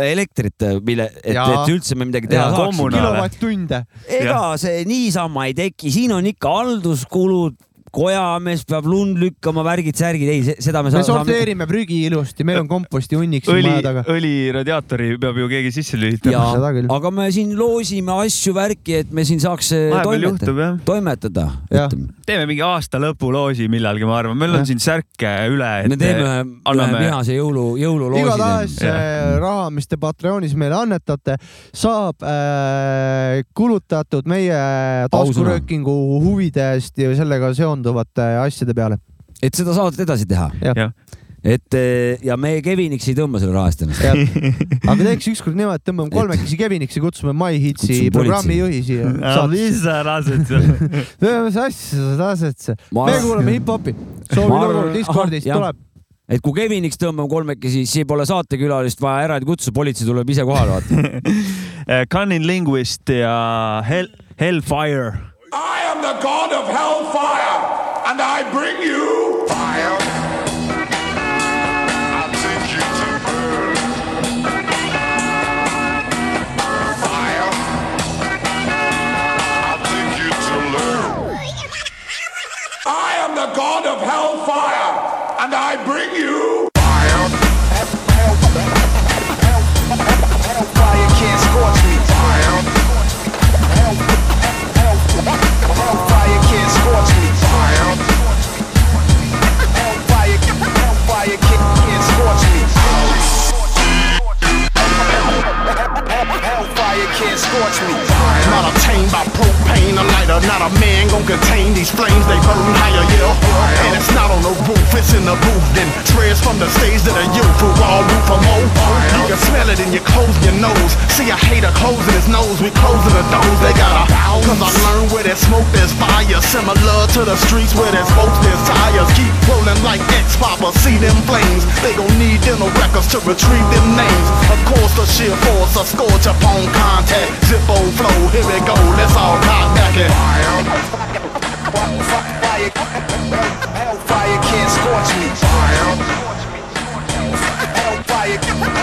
elektrit, mille, et, et üldse me midagi teha Jaa, saaks. kommunaale. kilovatt-tunde. ega see niisama ei teki, siin on ikka halduskulud, kojamees peab lund lükkama, värgid-särgid, ei, seda me me saame. sorteerime prügi ilusti, meil on komposti hunnik siin maja taga., õli radiaatori peab ju keegi sisse lülitama. ja aga me siin loosime asju, värki, et me siin saaks eh, vahepeal toimetada, toimetada. Teeme mingi aasta lõpuloosi millalgi, ma arvan, meil on Jah. siin särke üle. me teeme ühe, ühe anname- vihase jõulu, jõululoosi. igatahes see raha, mis te Patreonis meile annetate, saab äh, kulutatud meie taskuröökingu huvidest ja sellega seonduvate asjade peale. et seda saadet edasi teha. et eh, ja me Keviniks ei tõmba selle raha eest ennast. [laughs] aga teeks ükskord niimoodi, et tõmbame kolmekesi Keviniks ja kutsume My Hitsi Kutsume programmi juhi siia [laughs] mis sa lased seal? [laughs] mis asja sa lased? Ma me kuulame hip-hopi. Ma soovilugu arvan- Discordist tuleb. et kui Keviniks tõmbame kolmekesi, siis pole saatekülalist vaja eraldi kutsuda, politsei tuleb ise kohale vaata Cunning Linguist ja Hell, Hellfire. I am the god of hellfire, and I bring you fire. I'll take you to burn. Fire. I'll take you to learn. I am the god of hellfire, and I bring you scorch me. Not obtained propane, a lighter, not a man gon' contain these flames, they burn higher, yeah. And it's not on the roof, it's in the booth. Then spreads from the stage to the youth who all root for more. You can smell it in your clothes, your nose. See a hater closing his nose, we closing the doors, they got a Cause I learned where there's smoke, there's fire. Similar to the streets where there's folks, there's tires. Keep rolling like X-Papa, see them flames. They gon' need dental records to retrieve them names. Of course, the sheer force, a scorch upon contact. Zippo flow, here we go, let's all cock back it. Fire, hellfire can't scorch me. Hellfire, hellfire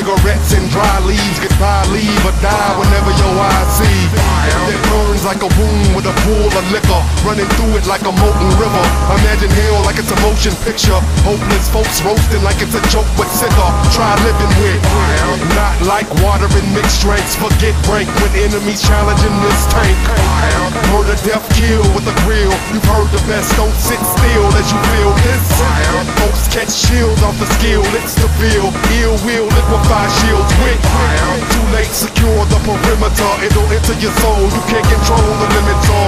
cigarettes and dry leaves, goodbye, leave or die whenever your eyes see. Burns like a wound with a pool of liquor, running through it like a molten river. Imagine hell like it's a motion picture. Hopeless folks roasting like it's a joke with sicker. Try living with, not like water in mixed drinks. Forget break when enemies challenging this tank. Murder, death, kill with a grill. You've heard the best, don't sit still as you feel this. Folks catch chills off the skill, it's the bill. Ill will liquefy shields with. Too late, secure the perimeter. It'll enter your soul, you can't control the limits me.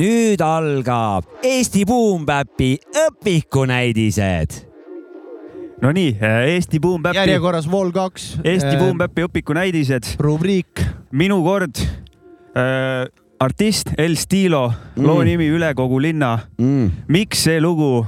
nüüd algab Eesti Boompäppi õpikunäidised. Nonii, Eesti Boom Bap'i, järjekorras Vol kaks. Eesti Boom Bap'i õpikunäidised, rubriik. minu kord äh,. artist El Stilo mm., loo nimi Üle kogu linna Mm. miks see lugu,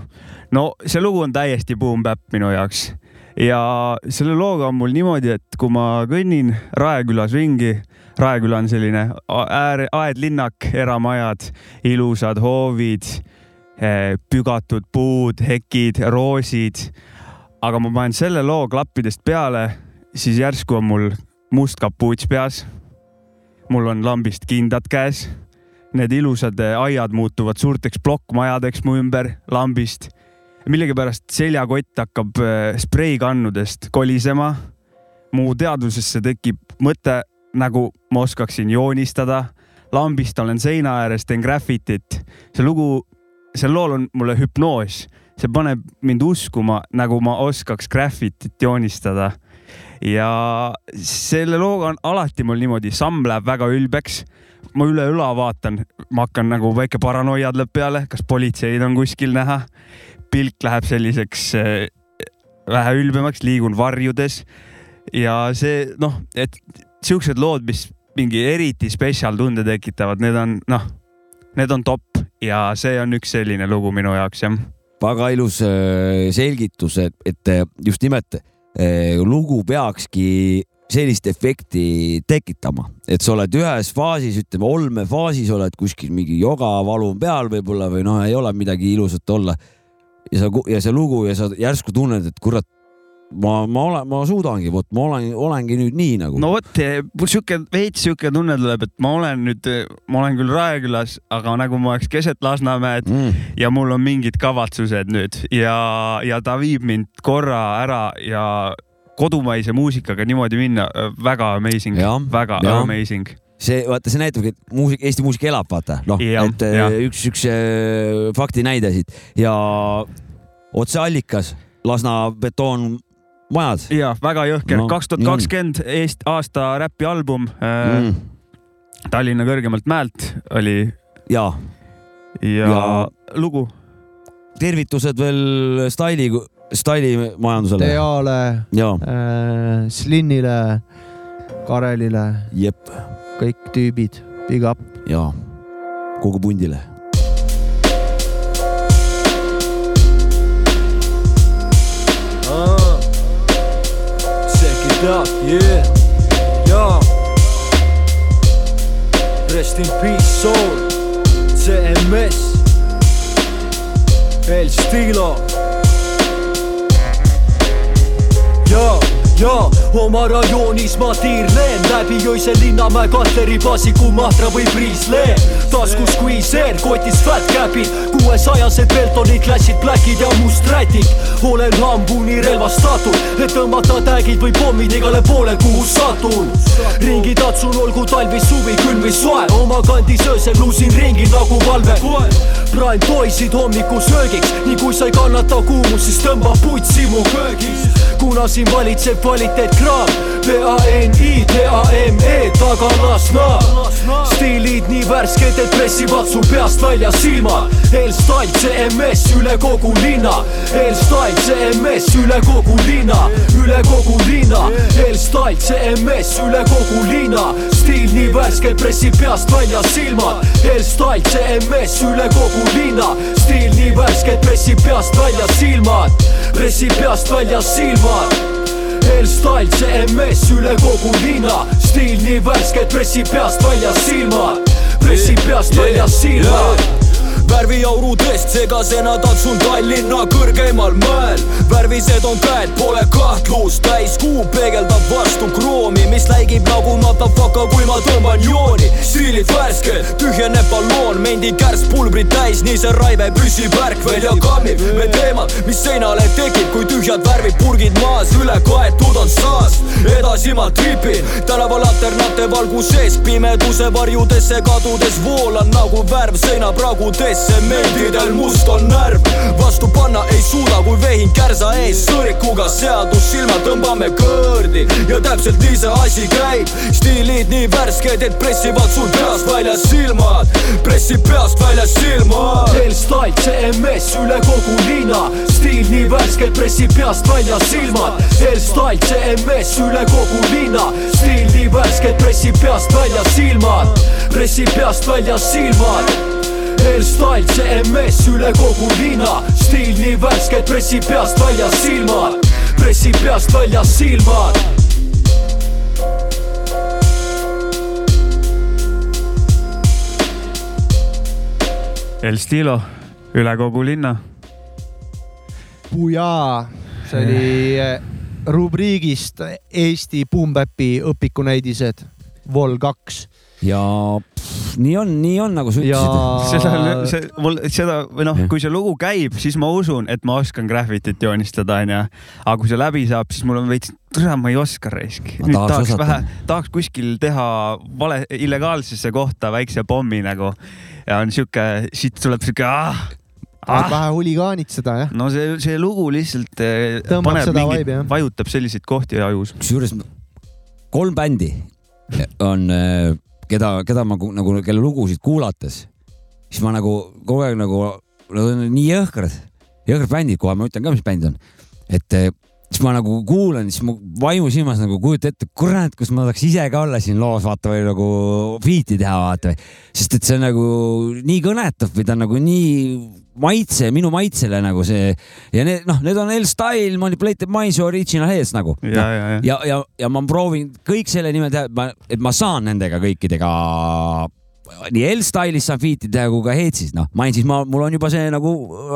no see lugu on täiesti boom bap minu jaoks ja selle looga on mul niimoodi, et kui ma kõnnin Raekülas ringi, Raeküla on selline a- äär, aedlinnak, eramajad, ilusad hoovid, pügatud puud, hekid, roosid. aga ma panen selle loo klappidest peale, siis järsku on mul must kapuuts peas. mul on lambist kindad käes need ilusad eh, aiad muutuvad suurteks plokkmajadeks mu ümber lambist. Millegipärast seljakott hakkab eh, spreikannudest kolisema. mu teadvusesse tekib mõte, nagu ma oskaksin joonistada. lambist olen seina ääres, teen graffitit. see lugu, sel lool on mulle hüpnoos, see paneb mind uskuma, nagu ma oskaks graffitit joonistada. ja selle looga on alati mul niimoodi, samm läheb väga ülbeks ma üle õla vaatan, ma hakkan nagu väike paranoia tuleb peale, kas politseid on kuskil näha. Pilk läheb selliseks äh, vähe ülbemaks, liigun varjudes ja see noh, et siuksed lood, mis mingi eriti spetsial tunde tekitavad, need on noh, need on top ja see on üks selline lugu minu jaoks jah. väga ilus äh, selgitus, et, et äh, just nimelt lugu peakski sellist efekti tekitama, et sa oled ühes faasis, ütleme olmefaasis oled kuskil mingi jogavalu peal võib-olla või noh, ei ole midagi ilusat olla. Ja sa ja see lugu ja sa järsku tunned, et kurat, ma, ma olen, ma suudangi, vot ma olen, olengi nüüd nii nagu. no vot, mul sihuke veits sihuke tunne tuleb, et ma olen nüüd, ma olen küll Raekülas, aga nagu ma oleks keset Lasnamäed mm.. ja mul on mingid kavatsused nüüd ja, ja ta viib mind korra ära ja kodumaise muusikaga niimoodi minna, väga amazing, väga jah. amazing. see, vaata, see näitabki, et muusika, Eesti muusika elab, vaata, noh, et äh, üks, üks äh, faktinäide siit ja otseallikas, Lasna betoon majad. Ja väga jõhker. Kaks tuhat kakskümmend Eest- aasta räpialbum äh, mm.. Tallinna kõrgemalt mäelt oli. Ja. Ja, Ja- ja... lugu. Tervitused veel staili, stailimajandusele. Teale ja, äh,, Slinnile, Karelile, jep, kõik tüübid, big up. ja kogu pundile. Uh, check it out, yeah. Yo. Rest in peace, soul. CMS. El Stilo. Yo. Ja oma rajoonis ma tiirlen. Läbi öise Linnamäe katleri baasiku Mahtra või Priislee taskus squeezer, kotis fat cap'id. Kuuesajased Beltoni klassid, blackid ja must rätik olen hambuni relvastatud, et tõmmata tagid või pommid igale poole, kuhu satun. Ringi tatsun, olgu talvi, suvi, külm või soe. Oma kandis öösel luusin ringi nagu valvekoer praen poisid hommikusöögiks, nii kui sa ei kannata kuumust, siis tõmba putsi mu köögis kuna siin valitseb kvaliteetkraam P-A-N-I, T-A-M-E, tagalasna stiilid nii värsked, et pressivad sul peast välja silmad L-Style CMS üle kogu linna. L-Style CMS üle kogu linna. Üle kogu linna. L-Style CMS üle kogu linna. Stiil nii värske, pressib peast välja silmad L-Style CMS üle kogu linna. Stiil nii värske, pressib peast välja silmad pressib peast välja silmad L-Style CMS üle kogu linna. Stiil nii värske, pressib peast välja silmad. Pressib peast välja silmad värviaurudest segasena tatsun Tallinna kõrgeimal mäel värvised on käed, pole kahtlust, täiskuu peegeldab vastu kroomi, mis läigib nagu matafaka, kui ma tõmban jooni. stiilid värsked, tühjeneb balloon, mendi kärss pulbrit täis, nii see raive püsib värk välja kammib. me teemad, mis seinale tekib, kui tühjad värvid purgid maas, üle kaetud on saast. edasi ma tripin tänaval alternate valguses, pimeduse varjudesse kadudes voolan nagu värv seinapragudesse, sementidel must on närv. vastu panna ei suuda, kui vehin kärsa ees. Sõrikuga seadus silma tõmbame kõõrdi ja täpselt nii see asi käib. stiilid nii värsked, et pressivad sul peast välja silmad, pressib peast välja silmad. L-Style CMS üle kogu linna. Stiil nii värske, pressib peast välja silmad. L-Style CMS üle kogu linna. Stiil nii värske, pressib peast välja silmad. Pressib peast välja silmad L-Style CMS üle kogu linna. Stiil nii värske, pressib peast välja silmad pressib peast välja silmad El Stilo üle kogu linna. Pujaa, see oli eh, rubriigist Eesti Boompäpi õpikunäidised, Vol kaks ja pff, nii on, nii on, nagu sa ja ütlesid. [laughs] seda, see mul seda või noh kui see lugu käib, siis ma usun, et ma oskan graffitit joonistada, onju. aga kui see läbi saab, siis mul on veits, tere, ma ei oska raisk. Nüüd tahaks tahaks osata. vähe, tahaks kuskil teha vale, illegaalsesse kohta väikse pommi nagu ja on sihuke, siit tuleb sihuke ah, ah.. vähe huligaanitseda, jah? no see, see lugu lihtsalt eh, Tõmbab paneb jah., vajutab selliseid kohti ajus. kusjuures kolm bändi on, keda, keda ma nagu, kelle lugusid kuulates, siis ma nagu kogu aeg nagu, nad on nii jõhkrad, jõhkrad bändid, kohe ma ütlen ka, mis bänd on. et eh, siis ma nagu kuulan, siis mu vaimusilmas nagu kujutan ette, kurat, kus ma tahaks ise ka olla siin loos, vaata või nagu feat'i teha, vaata. sest et see on nagu nii kõnetav või ta on nagu nii maitse, minu maitsele nagu see ja need noh, need on L-Style, Manipulated Minds ja Original Heads nagu. ja, ja, ja. ja, ja, ja ma proovin kõik selle nimel teha, et ma saan nendega kõikidega nii L-Style'is saan feat'i teha kui ka Headsis, noh, Mindsis ma, mul on juba see nagu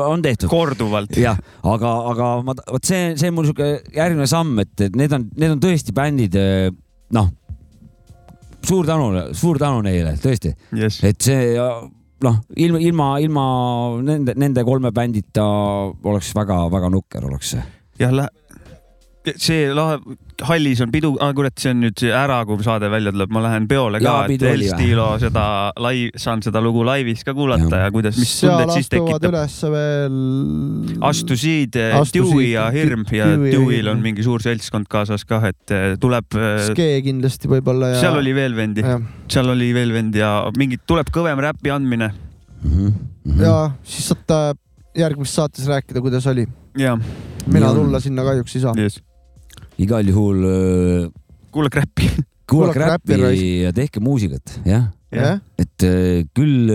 on tehtud. korduvalt. jah, aga, aga ma, vot see, see on mul sihuke järgmine samm, et, et need on, need on tõesti bändid, noh, suur tänu, suur tänu neile tõesti, Yes. et see noh, ilma, ilma, ilma nende, nende kolme bändita oleks väga-väga nukker oleks see. jah, see lahe, hallis on pidu ah,, kurat, see on nüüd ära, kui saade välja tuleb, ma lähen peole ka et või? El-Stilo seda laiv, saan seda lugu laivis ka kuulata ja, ja kuidas, mis seal tunded siis astuvad tekitab. ülesse veel. astusid eh, Dewey ja Hirm ja Dewey ja Dewey'l on mingi suur seltskond kaasas kah, et eh, tuleb, Skee kindlasti võib-olla ja. seal oli veel vendi, seal oli veel vendi ja mingit, tuleb kõvem räpi andmine Mhm. ja siis saate järgmises saates rääkida, kuidas oli. ja mina tulla sinna kahjuks ei saa. yes. Igal juhul äh, kuulake räppi. kuulake räppi, ja tehke muusikat, jah, jah, et äh, küll,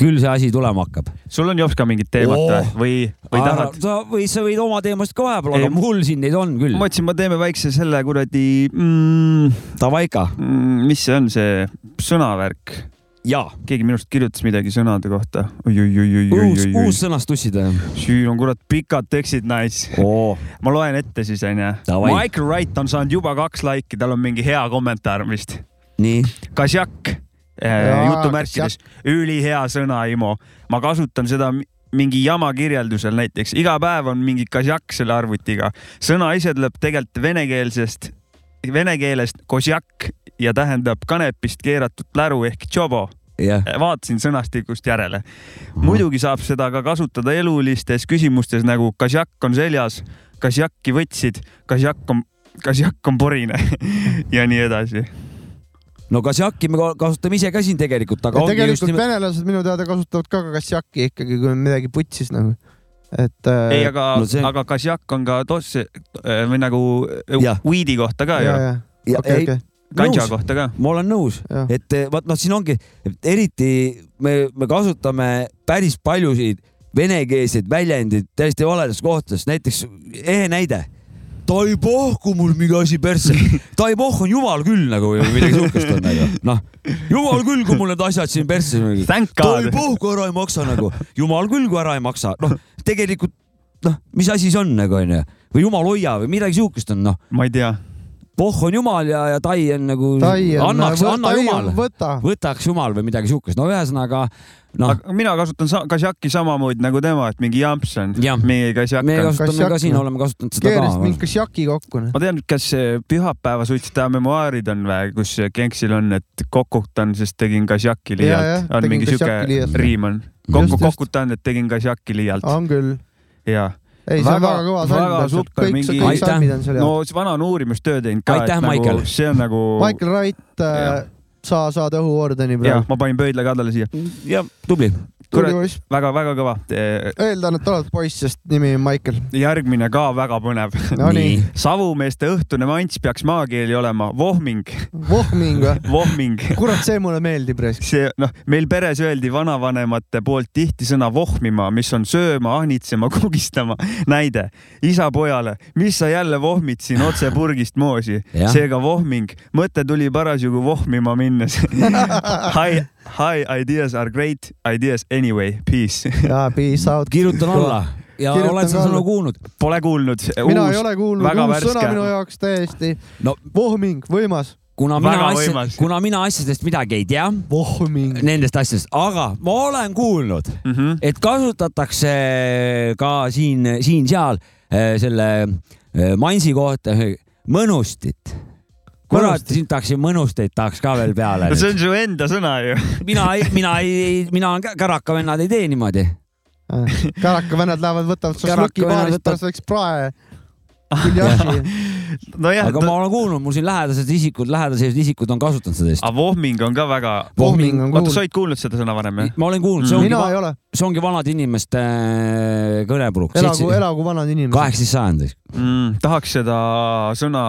küll see asi tulema hakkab. sul on Jops ka mingit teemat oh. või, või tahad? sa või sa võid oma teemasid ka vahepeal, aga mul siin neid on küll ma. mõtlesin, ma teeme väikse selle kuradi mm,, Davai ka. mm,, mis see on, see sõnavärk. jaa, keegi minust kirjutas midagi sõnade kohta oi,. uus, oi-oi-oi-oi-oi. uus sõnastussid või? siin on kurat pikad tekstid, nice. oo, ma loen ette siis onju. Michael Wright on saanud juba kaks laiki, tal on mingi hea kommentaar vist. nii, Kasjak Jaa, jutumärkides, ülihea sõna, Imo. ma kasutan seda mi- mingi jama kirjeldusel näiteks, iga päev on mingi kasjak selle arvutiga. sõna ise tuleb tegelikult venekeelsest, vene keelest kosjak ja tähendab kanepist keeratud pläru ehk tšobo. jah, vaatasin sõnastikust järele. muidugi saab seda ka kasutada elulistes küsimustes nagu kasjak on seljas, kasjakki võtsid, kasjak on, kasjakk on porine [laughs] ja nii edasi. no kasjaki me ka- kasutame ise ka siin tegelikult, aga tegelikult nimelt, venelased minu teada kasutavad ka kasjaki ikkagi, kui on midagi putsis nagu. et äh, ei, aga no see- aga kasjak on ka tosse äh, või nagu Jah. weed'i kohta ka ju ja, ja, ja, okei, ei, okei, nõus. kohta ka. ma olen nõus, et eh, vaat noh, siin ongi, eriti me, me kasutame päris paljusid venekeelseid väljendeid täiesti valedes kohtades, näiteks ehe näide. ta ei pohku mul mingi asi persse, ta ei pohku, on jumal küll nagu või midagi siukest on nagu, noh, jumal küll, kui mul need asjad siin persse. Ta ei pohku, ära ei maksa nagu, jumal küll, kui ära ei maksa, noh, tegelikult noh, mis asi see on nagu onju, või jumal hoia või midagi siukest on noh, ma ei tea. Pohh on jumal ja, ja tai on nagu, annaks, anna jumal võta. võtaks jumal või midagi siukest, no ühesõnaga noh, aga mina kasutan sa kasjaki samamoodi nagu tema, et mingi jamps on Jah.. meie kasjak me on. kasutame Kasjak, ka siin, noh. oleme kasutanud seda keerasid ka mingi. kasjaki kokku. ma tean, kas pühapäeva suitsetaja memuaarid on või, kus Genksil on, et kokutan, sest tegin kasjaki Ja, liialt. on mingi kasjaki siuke liialt. riim on. Kokku kokutan, et tegin kasjaki liialt. on küll. ja, ei, see on Väga- väga kõva väga salm. super, kõik, mingi- no see vana on uurimustöö teinud ka. Aitäh, Michael. see on nagu. Michael Wright Jah., sa saad õhuordeni jah praegu., ma panin pöidla ka talle siia. ja tubli. Tubli poiss. väga-väga kõva. eeldan, et oled poiss, sest nimi on Michael. järgmine ka väga põnev. Nonii, savumeeste õhtune mants peaks maakeeli olema vohming, vohming või? [laughs] vohming. kurat, see mulle meeldib, see noh, meil peres öeldi vanavanemate poolt tihti sõna vohmima, mis on sööma, ahnitsema, kugistama. näide, isa pojale, mis sa jälle vohmid siin otse purgist moosi, seega vohming, mõte tuli parasjagu vohmima minnes. [laughs] High, high ideas are great ideas anyway, peace. jaa, peace out. kirjutan alla ja Kirjutan oled sa sõna kuulnud? Pole kuulnud. mina ei ole kuulnud, väga uus värske. sõna minu jaoks täiesti. no vohming, võimas. kuna mina asja kuna mina asjadest midagi ei tea, vohming. nendest asjadest, aga ma olen kuulnud, mm. -hmm. et kasutatakse ka siin, siin-seal eh, selle eh, mansi kohta mõnustit. kurat, siin tahaks mõnusteid tahaks ka veel peale no. see on su enda sõna ju. mina ei, mina ei, mina olen kä- kärakavennad ei tee niimoodi. kärakavennad lähevad, võtavad šluki baarist, võtavad- pärast läks prae. Küll jah. aga ma olen kuulnud, mul siin lähedased isikud, lähedased isikud on kasutanud seda vist. aga vohming on ka väga. oota, sa kuulnud. olid kuulnud seda sõna varem jah? ma olen kuulnud, see ongi mina, ei ole. see ongi vanade inimeste äh, kõnepruuk. elagu, elagu vanad inimesed. kaheksateist sajandis. mm,. tahaks seda sõna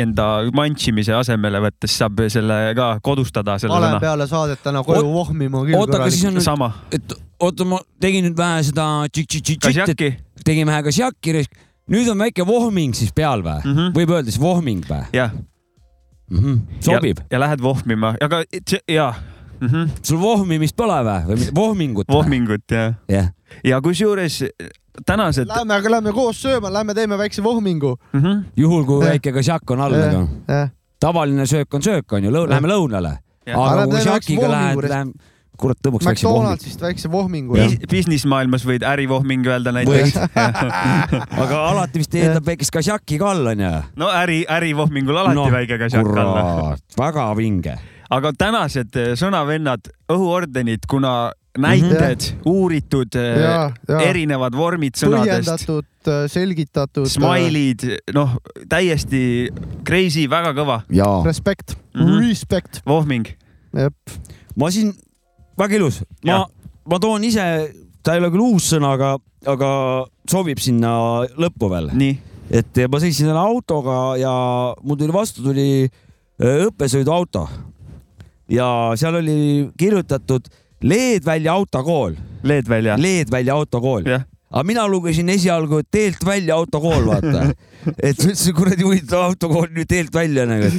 enda mantsimise asemele võtta, siis saab selle ka kodustada, selle vale sõna. peale saadetena koju Oot- vohmima küll oota, aga siis on nüüd, sama. et oota, ma tegin nüüd vähe seda tšik-tšik-tšik, tegin vähe kasjaki, nüüd on väike vohming siis peal või mm. -hmm.? võib öelda siis vohming või jah. mm? -hmm. sobib. ja lähed vohmima, aga jaa mm -hmm.. sul vohmimist pole või, või vohmingut vohmingut ja, jah, ja kusjuures tänased Lähme, aga lähme koos sööma, lähme teeme väikse vohmingu. mm. -hmm. juhul kui Jah. väike kasjak on all, aga jah, tavaline söök on söök, onju, läheme lõunale. Jah. aga Aga kui vohmingu lähed, lähed, kurat tõmbaks väikse. McDonaldsist väikse vohmingu business maailmas võid ärivohming öelda näiteks. [laughs] aga alati vist eeldab väikest kasjaki ka all onju. no äri, ärivohmingul alati no, väike kasjak kurat, väga vinge. aga tänased eh, sõnavennad, õhuordenid, kuna näited mm, -hmm. uuritud, ja erinevad vormid sõnadest, põhjendatud, selgitatud. smile'id, noh, täiesti crazy, väga kõva jaa, Respect mm. -hmm. respect, vohming. ma siin, väga ilus, ma ma toon ise, ta ei ole küll uus sõna, aga, aga sobib sinna lõppu veel. et ma sõitsin selle autoga ja mul tuli vastu tuli öö, õppesõiduauto ja seal oli kirjutatud Leedvälja autokool, LED välja. Leedvälja autokool. aga mina lugesin esialgu teelt välja autokool, vaata. [laughs] et üldse kuradi huvitav autokool nüüd teelt välja nagu.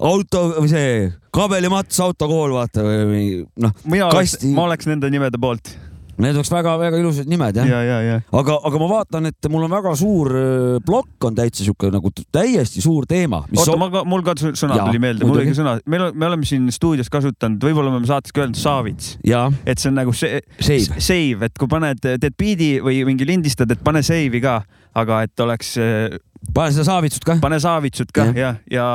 Auto või see kabelimats autokool, vaata või noh, mina oleks Kasti-, ma oleks nende nimede poolt. need oleks väga-väga ilusad nimed jah ja, ja, ja. aga, aga ma vaatan, et mul on väga suur öö, plokk on täitsa sihuke nagu täiesti suur teema. oota, ma ka, mul ka sõ- sõna Jaa, tuli meelde, mul oli ka sõna, meil on, me oleme siin stuudios kasutanud, võib-olla me oleme saates ka öelnud saavits, ja et see on nagu see Save. save, et kui paned, teed biidi või mingi lindistad, et pane save'i ka, aga et oleks, pane seda saavitsut ka. pane saavitsut ka Jah. ja, ja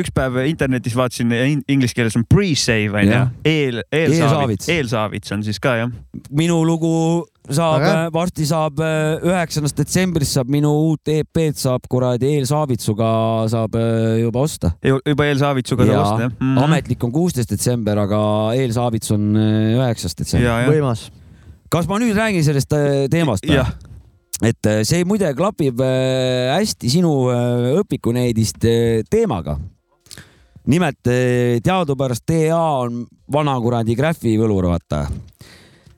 üks päev internetis vaatasin, inglise keeles on pre-save on ju Jah., eel, eelsaavits Eelsaavits., on siis ka jah. minu lugu saab Aga-, varsti saab öö, üheksandast detsembrist saab minu uut EP-d saab kuradi eelsaavitsuga saab öö, juba osta. juba eelsaavitsuga saab osta jah mm. ametlik on kuusteist detsember, aga eelsaavits on üheksas detsember. võimas. kas ma nüüd räägin sellest teemast? jah, et äh, see muide klapib äh, hästi sinu äh, õpikuneidist teemaga. nimelt teadupärast TA on vana kuradi grafivõlur, vaata.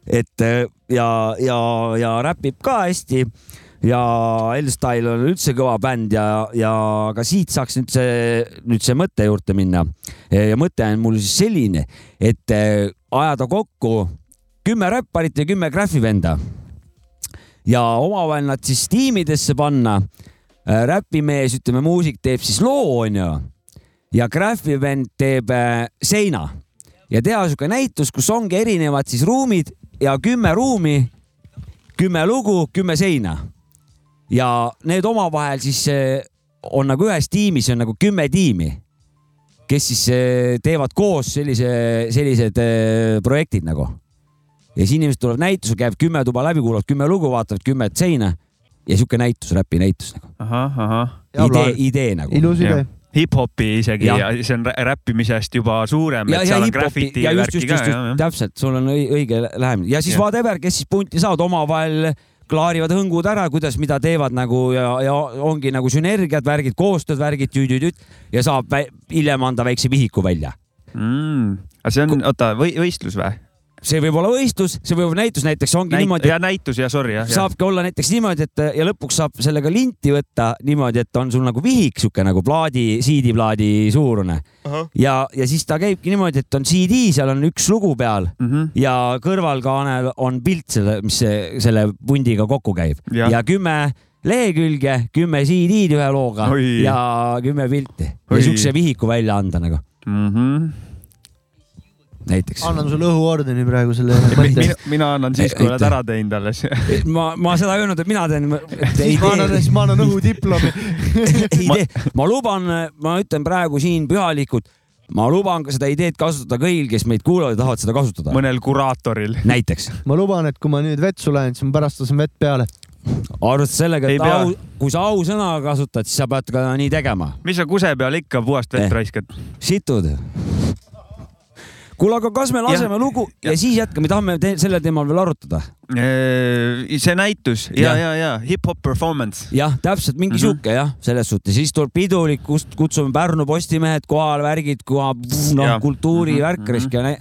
et ja, ja, ja räpib ka hästi ja L-Style on üldse kõva bänd ja, ja ka siit saaks nüüd see, nüüd see mõtte juurde minna. ja mõte on mul siis selline, et ajada kokku kümme räpparit ja kümme grafivenda ja omavahel nad siis tiimidesse panna. räpimees, ütleme muusik teeb siis loo, onju, ja graphivend teeb äh, seina ja teha sihuke näitus, kus ongi erinevad siis ruumid ja kümme ruumi, kümme lugu, kümme seina. ja need omavahel siis äh, on nagu ühes tiimis, on nagu kümme tiimi, kes siis äh, teevad koos sellise, sellised äh, projektid nagu ja siis inimesed tulevad näitusele, käib kümme tuba läbi, kuulavad kümme lugu, vaatavad kümmet seina ja sihuke näitus, räpi näitus nagu. idee, idee nagu. ilus idee. hip-hopi isegi ja. Ja see on rä- räppimisest juba suurem, ja, et ja hip-hopi graffiti ja just, just, just, jah, just, täpselt, sul on õi- õige lähemine ja siis Jah. whatever, kes siis punti saavad, omavahel klaarivad hõngud ära, kuidas, mida teevad nagu ja, ja ongi nagu sünergiad, värgid, koostööd, värgid, tüüt-tüüt ja saab hiljem anda väikse vihiku välja. mm.. aga see on, oota, või võistlus või? See võib olla võistlus, see võib olla näitus, näiteks ongi Näit, niimoodi, ja näitus ja sorry jah. saabki olla näiteks niimoodi, et ja lõpuks saab sellega linti võtta niimoodi, et on sul nagu vihik, sihuke nagu plaadi, CD-plaadi suurune ja, ja siis ta käibki niimoodi, et on CD, seal on üks lugu peal mm. -hmm. ja kõrvalkaanel on pilt selle, mis see, selle pundiga kokku käib Jah. ja kümme lehekülge, kümme CD-d ühe looga Oi. ja kümme pilti Oi. ja siukse vihiku välja anda nagu Mm -hmm. näiteks. annan sulle õhuordeni praegu selle mina, mõtte. mina annan siis, kui oled ära teinud alles. ma, ma seda ei öelnud, et mina teen. siis [laughs] ma annan, siis ma annan õhudiplomi. idee, ma luban, ma ütlen praegu siin pühalikult, ma luban ka seda ideed kasutada kõigil, kes meid kuulavad ja tahavad seda kasutada. mõnel kuraatoril. näiteks, ma luban, et kui ma nüüd vetsu lähen, siis ma pärast lasen vett peale. arvestades sellega, Ei et au, kui sa ausõna kasutad, siis sa pead ka nii tegema. mis sa kuse peal ikka puhast vett Eh. raiskad? situd. kuule, aga kas me laseme Jah. lugu ja siis jätkame, tahame te sellel teemal veel arutada? see näitus ja, Jah. ja, ja hip-hop performance. jah, täpselt mingi Mhm. mm -hmm. sihuke jah, selles suhtes, siis tuleb pidulik, kust kutsume Pärnu Postimehed kohale, värgid, noh Jah., kultuurivärk Mhm, mm, risk ja ne-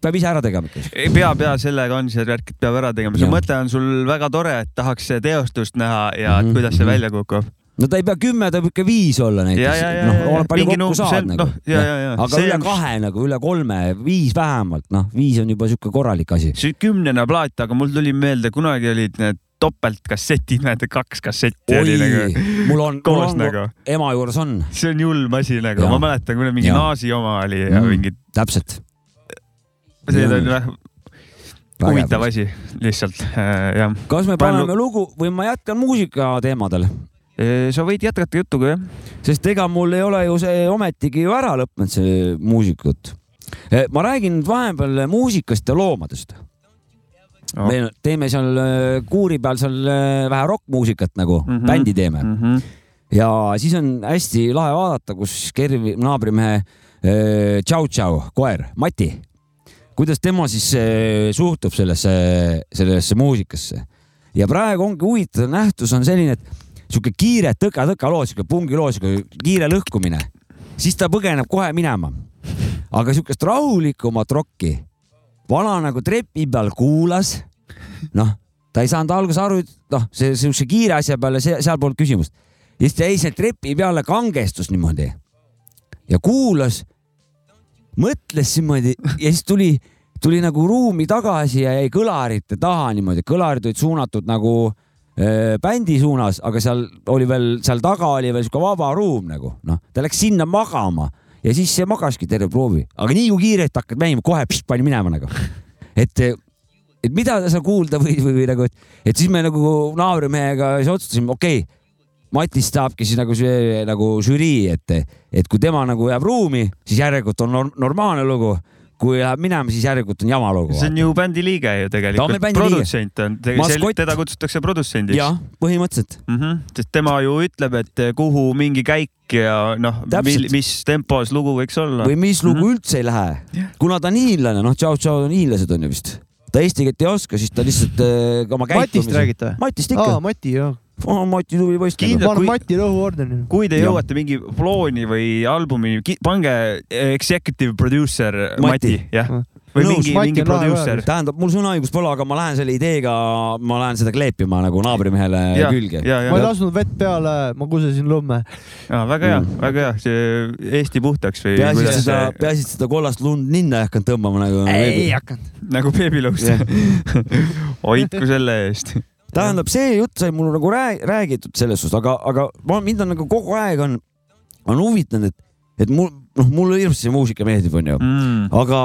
peab ise ära tegema ikka. peab ja sellega on see värk, peab ära tegema. see mõte on sul väga tore, et tahaks teostust näha ja mm Mhm, -hmm. kuidas see mhm. välja kukub. No ta ei pea kümme, ta võib ikka viis olla ja, näiteks ja, ja, noh, ja oleneb, palju kokku see saad on- nagu ja, ja, ja. aga üle kahe nagu, üle kolme, viis vähemalt, noh, viis on juba sihuke korralik asi. see kümnene plaat, aga mul tuli meelde, kunagi olid need topeltkassetid, näed, kaks kassetti oli oi nagu, mul on, mul on nagu, ema juures on, see on julm asi nagu, ma mäletan, kui mingi Jaa. Naasi oma oli ja Mm. mingid, täpselt. see on jah huvitav asi lihtsalt äh, jah. kas me paneme lugu või ma jätkan muusika teemadel? Sa võid jätkata jutuga jah. sest ega mul ei ole ju see ometigi ju ära lõppenud, see muusikut. ma räägin vahepeal muusikast ja loomadest Oh. me teeme seal äh, kuuri peal seal äh, vähe rokkmuusikat nagu mm. -hmm. bändi teeme mm. Mm -hmm. ja siis on hästi lahe vaadata, kus Kervi naabrimehe äh, Tšau-Tšau koer Mati, kuidas tema siis äh, suhtub sellesse, sellesse muusikasse. ja praegu ongi huvitav nähtus on selline, et sihuke kiire tõka-tõka loo, sihuke pungiloo, sihuke kiire lõhkumine, siis ta põgeneb kohe minema. aga sihukest rahulikumat rokki vana nagu trepi peal kuulas, noh, ta ei saanud alguses aru, noh, see siukse kiire asja peale, see, seal polnud küsimust. ja siis ta jäi sealt trepi peale, kangestus niimoodi ja kuulas, mõtles niimoodi ja siis tuli, tuli nagu ruumi tagasi ja jäi kõlarite taha niimoodi, kõlarid olid suunatud nagu äh, bändi suunas, aga seal oli veel, seal taga oli veel sihuke vaba ruum nagu noh, ta läks sinna magama ja siis magaski terve proovi, aga nii kui kiirelt hakkad mängima, kohe pst, pani minema nagu, et et mida ta seal kuulda või, või, või nagu, et, et siis me nagu naabrimehega siis otsustasime, okei okay,, Matist saabki siis nagu see nagu žürii, et, et kui tema nagu jääb ruumi, siis järelikult on norm, normaalne lugu. Kui läheb minema, siis järelikult on jama lugu. see on ju bändi liige ju tegelikult produtsent on, teda kutsutakse produtsendiks. jah, põhimõtteliselt. mm. -hmm. sest tema ju ütleb, et kuhu mingi käik ja noh, mis tempos lugu võiks olla. või mis lugu Mhm. üldse ei lähe, kuna ta on hiinlane, noh, tšau-tšau on hiinlased on ju vist. ta eesti keelt ei oska, siis ta lihtsalt äh, oma Matist käitumise. räägite või? Matist ikka aa, Mati jah. oh,. Mati tubli poiss. Arvan Mati rõhuordeni. kui te jõuate mingi plooni või albumi, pange executive producer Mati, Mati. Jah. või Nõus, mingi, mingi producer. tähendab, mul sõnaõigust pole, aga ma lähen selle ideega, ma lähen seda kleepima nagu naabrimehele ja, külge. ma ei ja, lasknud vett peale, ma kusesin lumme. ja väga hea Mm., väga hea, see Eesti puhtaks või peaasi, et kuidas seda, peaasi, et seda kollast lund ninna ei hakanud tõmbama nagu. ei hakanud. nagu beebilõust Jah. [laughs] hoidku selle eest. tähendab, see jutt sai mul nagu rääg, räägitud selles suhtes, aga, aga ma, mind on nagu kogu aeg on, on huvitanud, et, et mul, noh, mulle hirmsasti muusika meeldib, onju, Mm. aga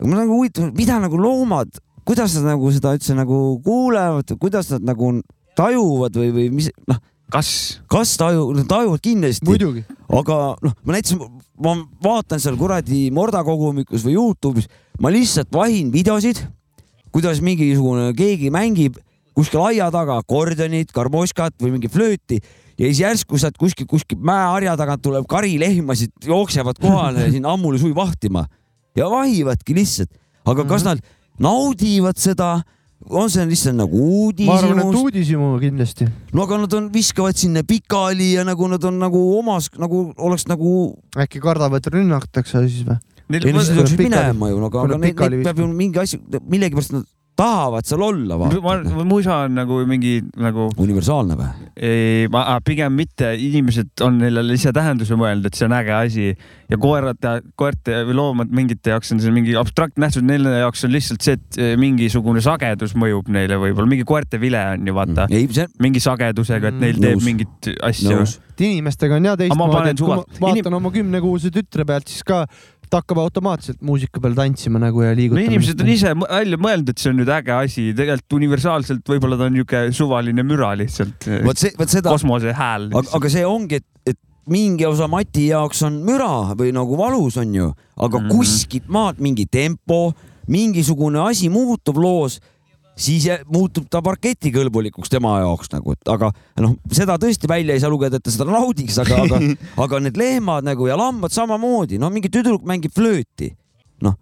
mul on nagu huvitav, mida nagu loomad, kuidas nad nagu seda üldse nagu kuulevad, kuidas nad nagu tajuvad või, või mis, noh, kas? kas taju, tajuvad kindlasti, aga noh, ma näiteks, ma vaatan seal kuradi Morda kogumikus või Youtube'is, ma lihtsalt vahin videosid, kuidas mingisugune keegi mängib kuskil aia taga akordionit, karmoškat või mingi flööti ja siis järsku sealt kuskilt, kuskilt mäeharja tagant tuleb kari lehmasid, jooksevad kohale sinna ammuli suvi vahtima. Ja vahivadki lihtsalt, aga kas nad naudivad seda, on see lihtsalt nagu ma arvan, et uudishimu kindlasti. no aga nad on, viskavad sinna pikali ja nagu nad on nagu omas, nagu oleks nagu äkki kardavad, et rünnatakse siis või? ei no siis peaks minema ju, aga, aga neid, neid peab ju mingi asi, millegipärast nad tahavad seal olla, ma vaata. musa on nagu mingi nagu universaalne või? ei, ma pigem mitte, inimesed on neile lisatähenduse mõelnud, et see on äge asi ja koerad, koerte või loomad mingite jaoks on see mingi abstraktne nähtus, nende jaoks on lihtsalt see, et eh, mingisugune sagedus mõjub neile võib-olla, mingi koerte vile on ju vaata, ei, see mingi sagedusega, et neil Mm, teeb nõus. mingit asja. et inimestega on ja ma teistmoodi, et kui ma vaatan inim- oma kümnekuuse tütre pealt, siis ka ta hakkab automaatselt muusika peal tantsima nagu ja liigutama. inimesed on ise välja mõelnud, et see on nüüd äge asi, tegelikult universaalselt võib-olla ta on niisugune suvaline müra lihtsalt, vot see, vot seda, kosmose hääl. aga, see ongi, et, et mingi osa Mati jaoks on müra või nagu valus on ju, aga mm. -hmm. kuskilt maalt mingi tempo, mingisugune asi muutub loos, siis muutub ta parketikõlbulikuks tema jaoks nagu, et aga noh, seda tõesti välja ei saa lugeda, et ta seda naudiks, aga, aga, [laughs] aga need lehmad nagu ja lambad samamoodi, no mingi tüdruk mängib flööti, noh,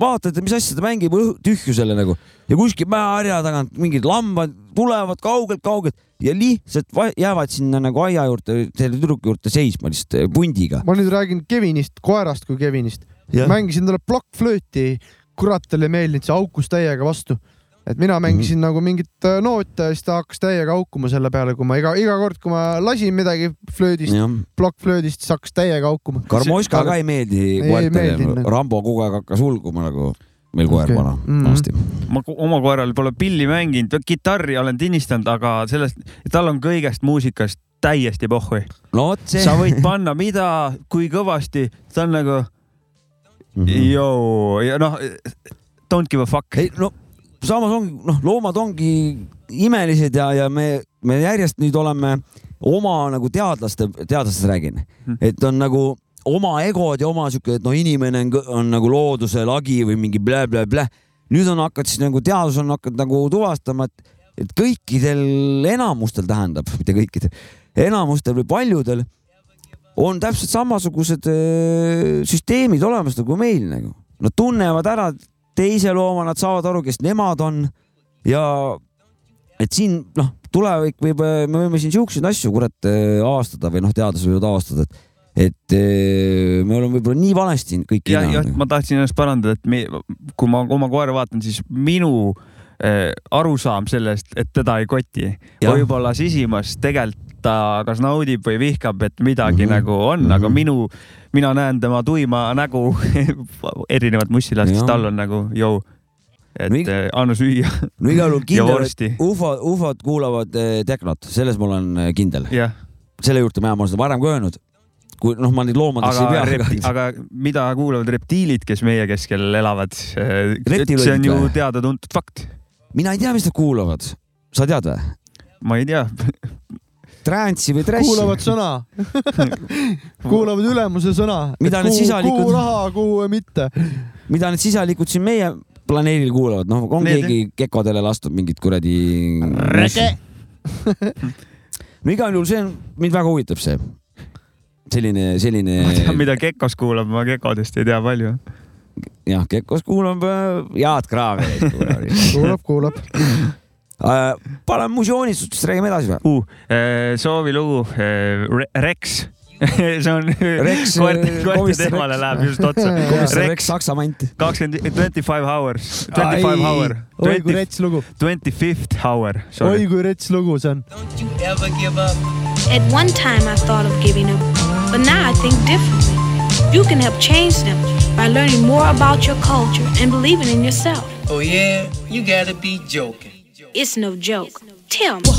vaatad, mis asja ta mängib tühjusele nagu ja kuskil mäeharja tagant mingid lambad tulevad kaugelt-kaugelt ja lihtsalt va- jäävad sinna nagu aia juurde, selle tüdruku juurde seisma lihtsalt eh, pundiga. ma nüüd räägin Kevinist, koerast kui Kevinist. mängisin talle plokkflööti, kurat talle ei meeldinud, see haukus täiega vastu. Et mina mängisin mm -hmm. nagu mingit äh, noote ja siis ta hakkas täiega haukuma selle peale, kui ma iga, iga kord, kui ma lasin midagi flöödist, plokkflöödist, siis hakkas täiega haukuma. Karmoška ka ei meeldi koertele meeldinud., Rambo kogu aeg hakkas ulguma nagu meil koer okay. vana Mhm. vanasti. ma ko- oma koeral pole pilli mänginud, kitarri olen tinistanud, aga sellest, tal on kõigest muusikast täiesti pohhui. no sa võid panna mida, kui kõvasti, ta on nagu Mhm. joo ja noh, don't give a fuck. ei no samas ongi, noh, loomad ongi imelised ja, ja me, me järjest nüüd oleme oma nagu teadlaste, teadlastest räägin, et on nagu oma egod ja oma sihuke, et no inimene on, on nagu looduse lagi või mingi blä-blä-blä. nüüd on hakanud siis nagu teadus on hakanud nagu tuvastama, et, et kõikidel enamustel tähendab, mitte kõikidel, enamustel või paljudel on täpselt samasugused öö, süsteemid olemas nagu meil nagu. Nad tunnevad ära teise looma, nad saavad aru, kes nemad on ja et siin noh, tulevik võib, me võime siin siukseid asju kurat öö, avastada või noh, teadlased võivad avastada, et et öö, me oleme võib-olla nii valesti kõik ja, ja hinnanud. ma tahtsin ennast parandada, et me, kui ma oma koera vaatan, siis minu äh, arusaam sellest, et teda ei koti, Jah. võib-olla sisimas tegelikult ta kas naudib või vihkab, et midagi mm -hmm. nagu on mm, -hmm. aga Mhm. minu, mina näen tema tuima nägu [laughs] erinevat mussilast, siis tal on nagu jõu, et No ig- äh, anna süüa. no igal juhul [laughs] kindel, et, ufo, ufod kuulavad öö, tehnot, selles ma olen öö, kindel. jah, selle juurde ma olen seda varem ka öelnud. kui noh, ma neid loomadeks aga ei, pea. aga mida kuulavad reptiilid, kes meie keskel elavad? see on ju teada-tuntud fakt. mina ei tea, mis nad kuulavad. sa tead või? ma ei tea, [laughs] Trance'i või Trash'i? kuulavad sõna, [laughs] kuulavad ülemuse sõna. Mida need sisalikud- kuhu raha, kuhu mitte. mida need sisalikud siin meie planeedil kuulavad, noh, on Need, keegi kekodele lastud mingit kuradi. No igal juhul see on, mind väga huvitab see. selline, selline ma tean, mida Kekos kuulab, ma Kekodest ei tea palju. jah, Kekos kuulab äh, head kraavi. kuulab, kuulab. Paneme muuseuunistustest, räägime edasi või? uh,. soovilugu uh,, Rex. [laughs] see on Rex, [laughs] koerte äh,, koerte teemale Rex. läheb just otsa. [laughs] Rex Rex Saksamant. kakskümmend, twenty five hours, twenty five hour, oi kui rets lugu, twenty fifth hour, oi kui rets lugu see on. At one time, I thought of giving up, but now I think differently. You can help change them by learning more about your culture and believing in yourself. Oh yeah, you gotta be joking. It's no joke. Tell me.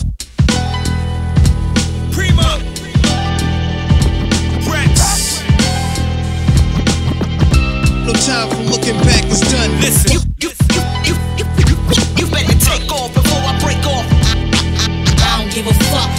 Primo. Rex. No time for looking back, it's done. Listen. You, you, you, you, you, you better take off before I break off. I don't give a fuck,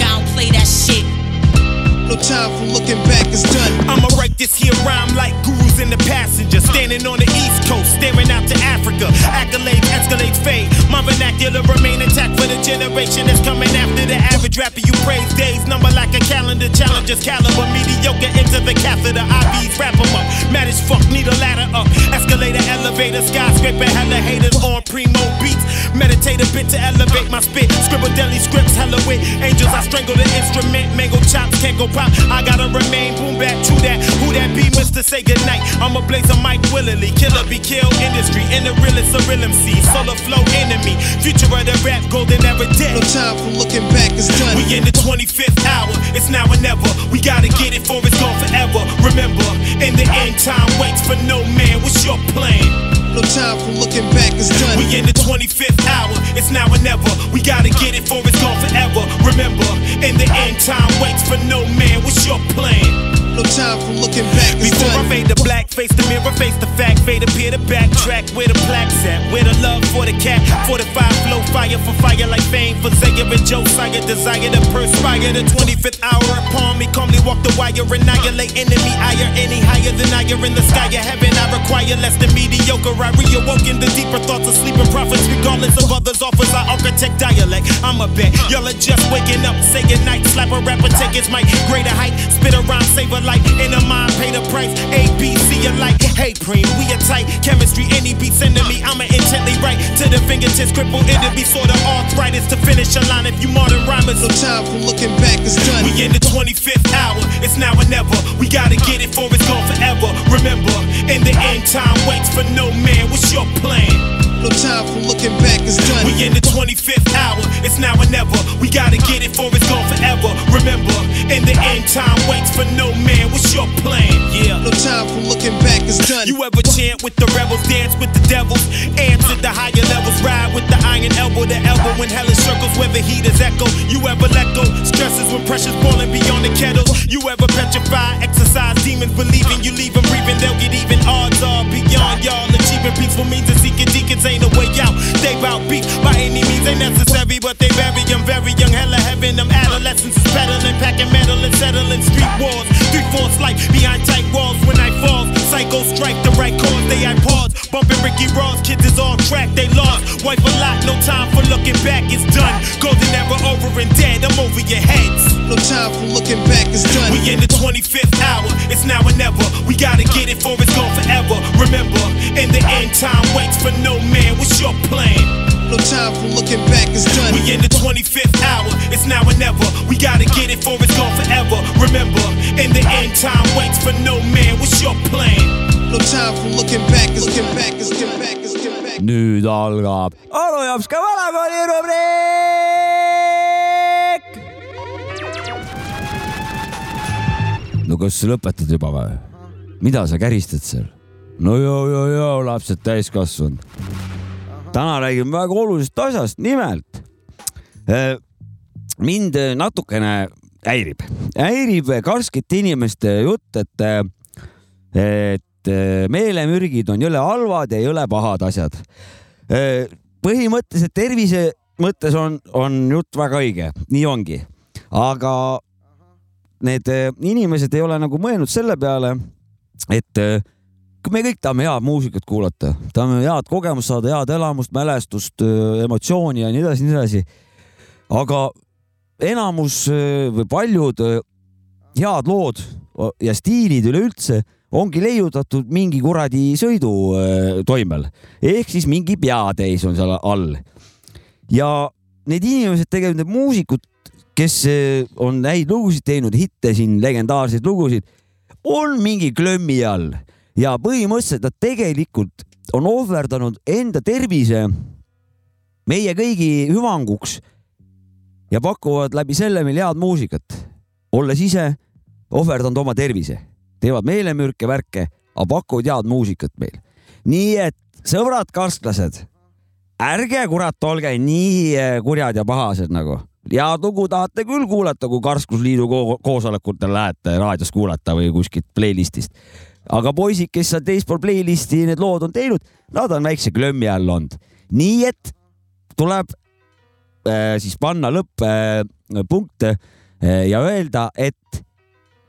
No time for looking back, it's done. I'ma write this here rhyme like gurus in the passenger. Standing on the east coast, staring out to Africa. Accolades, escalates, fade. My vernacular remain intact for the generation that's coming after the average rapper. You praise days, number like a calendar. Challengers caliber, mediocre into the catheter. IVs wrap 'em up. Mad as fuck, need a ladder up. Escalator, elevator, skyscraper, hella haters on primo beats. Meditate a bit to elevate my spit. Scribble deli scripts, hella wit. Angels, I strangle the instrument. Mango chops, can't go pop. I gotta remain boom back to that. Who that be, Mr. Say goodnight. I'ma blaze a mic willily. Killer be kill industry. In the realest of real MC. Solar flow enemy. Future of the rap, golden ever dead. No time for looking back, it's done. We in the 25th hour, it's now or never. We gotta get it for it's gone forever. Remember, in the end, time waits for no man. What's your plan? No time for looking back, it's done. We in the 25th hour, it's now or never. We gotta get it for it's gone forever. Remember, in the end, time waits for no man. What's your plan? No time for looking back, Before I fade the black, face the mirror, face the fact, fade appear to backtrack. Where the plaques at, where the love for the cat, 45 flow fire for fire like fame for Zayer and Josiah, desire to perspire. The 25th hour upon me, calmly walk the wire, annihilate enemy, higher, any higher than higher in the sky of heaven, I require. Less than mediocre, I reawoken the deeper thoughts of sleeping prophets, regardless of others' offers, I architect dialect, I'm a bet, y'all are just waking up, say goodnight, slap a rapper, take his mic, greater height, spit around, save a life, in a mind, pay the price, A, B, C alike, hey preem, we a tight chemistry, any beat sending me, I'ma intently write, to the fingertips, cripple, it'll be sort of arthritis to finish a line, if you modern rhymers, No time for looking back, it's done. we in the 25th hour, it's now or never. We gotta get it for it's gone forever. Remember, in the end, time waits for no man. What's your plan? No time for looking back, it's done. We in the 25th hour, it's now or never. We gotta get it for it's gone forever. Remember, in the end, time waits for no man. What's your plan? Yeah. No time for looking back, it's done. You ever chant with the rebels, dance with the devils, ants at the higher levels, ride with the iron elbow to elbow when hell is circles where the heat is echo. You ever let go? Stresses when pressure's boiling beyond the kettles. You ever petrify, exercise demons, believing you leave them breathing, they'll get even. Odds are beyond y'all, achieving peaceful means of seeking deacons ain't a way out. They bout beef by any means ain't necessary, but they bury them very young. Hella heaven, them adolescents is peddling, packing metal and settling street wars. Three fourths life behind tight walls when I fall. Psycho strike the right chords, they I pause. Bumping Ricky Ross, kids is on track, they lost. Wife a lot, no time for looking back, it's done. Golden era over and dead, I'm over your heads. No time for looking back, it's done. We in the 25th hour, it's now or never. We gotta get it for it's gone forever. Remember, in the end, time waits for no man. What's your plan? No time for looking back, it's done. We in the 25th hour, it's now or never. We gotta get it for it's gone forever. Remember, in the end, time waits for no man. What's your plan? No time for looking back, it's looking back, it's looking back, it's looking back. nüüd algab onu Jops ka vanakooli rubriik. no kas sa lõpetad juba või? mida sa käristad seal? no joo, joo, joo, lapsed täiskasvanud. täna räägime väga olulisest asjast, nimelt eh, mind natukene häirib, häirib karskete inimeste jutt, et, et meelemürgid on jõle halvad ja jõle pahad asjad. põhimõtteliselt tervise mõttes on, on jutt väga õige, nii ongi, aga need inimesed ei ole nagu mõelnud selle peale, et me kõik tahame head muusikat kuulata, tahame head kogemust saada, head elamust, mälestust, emotsiooni ja nii edasi, nii edasi. aga enamus öö, või paljud öö, head lood ja stiilid üleüldse ongi leiutatud mingi kuradi sõidu toimel ehk siis mingi peatäis on seal all. ja need inimesed tegelikult, need muusikud, kes on häid lugusid teinud, hitte siin, legendaarseid lugusid, on mingi klömmi all ja põhimõtteliselt nad tegelikult on ohverdanud enda tervise meie kõigi hüvanguks ja pakuvad läbi selle meile head muusikat, olles ise ohverdanud oma tervise, teevad meelemürke, värke, aga pakuvad head muusikat meil. nii et sõbrad karsklased, ärge kurat olge nii eh, kurjad ja pahased nagu. head lugu tahate küll kuulata, kui Karsklusliidu ko koosolekutel lähete raadios kuulata või kuskilt playlist'ist. aga poisid, kes seal teispool playlist'i need lood on teinud, nad on väikse klömmi all olnud. nii et tuleb siis panna lõpp-punkte äh, ja öelda, et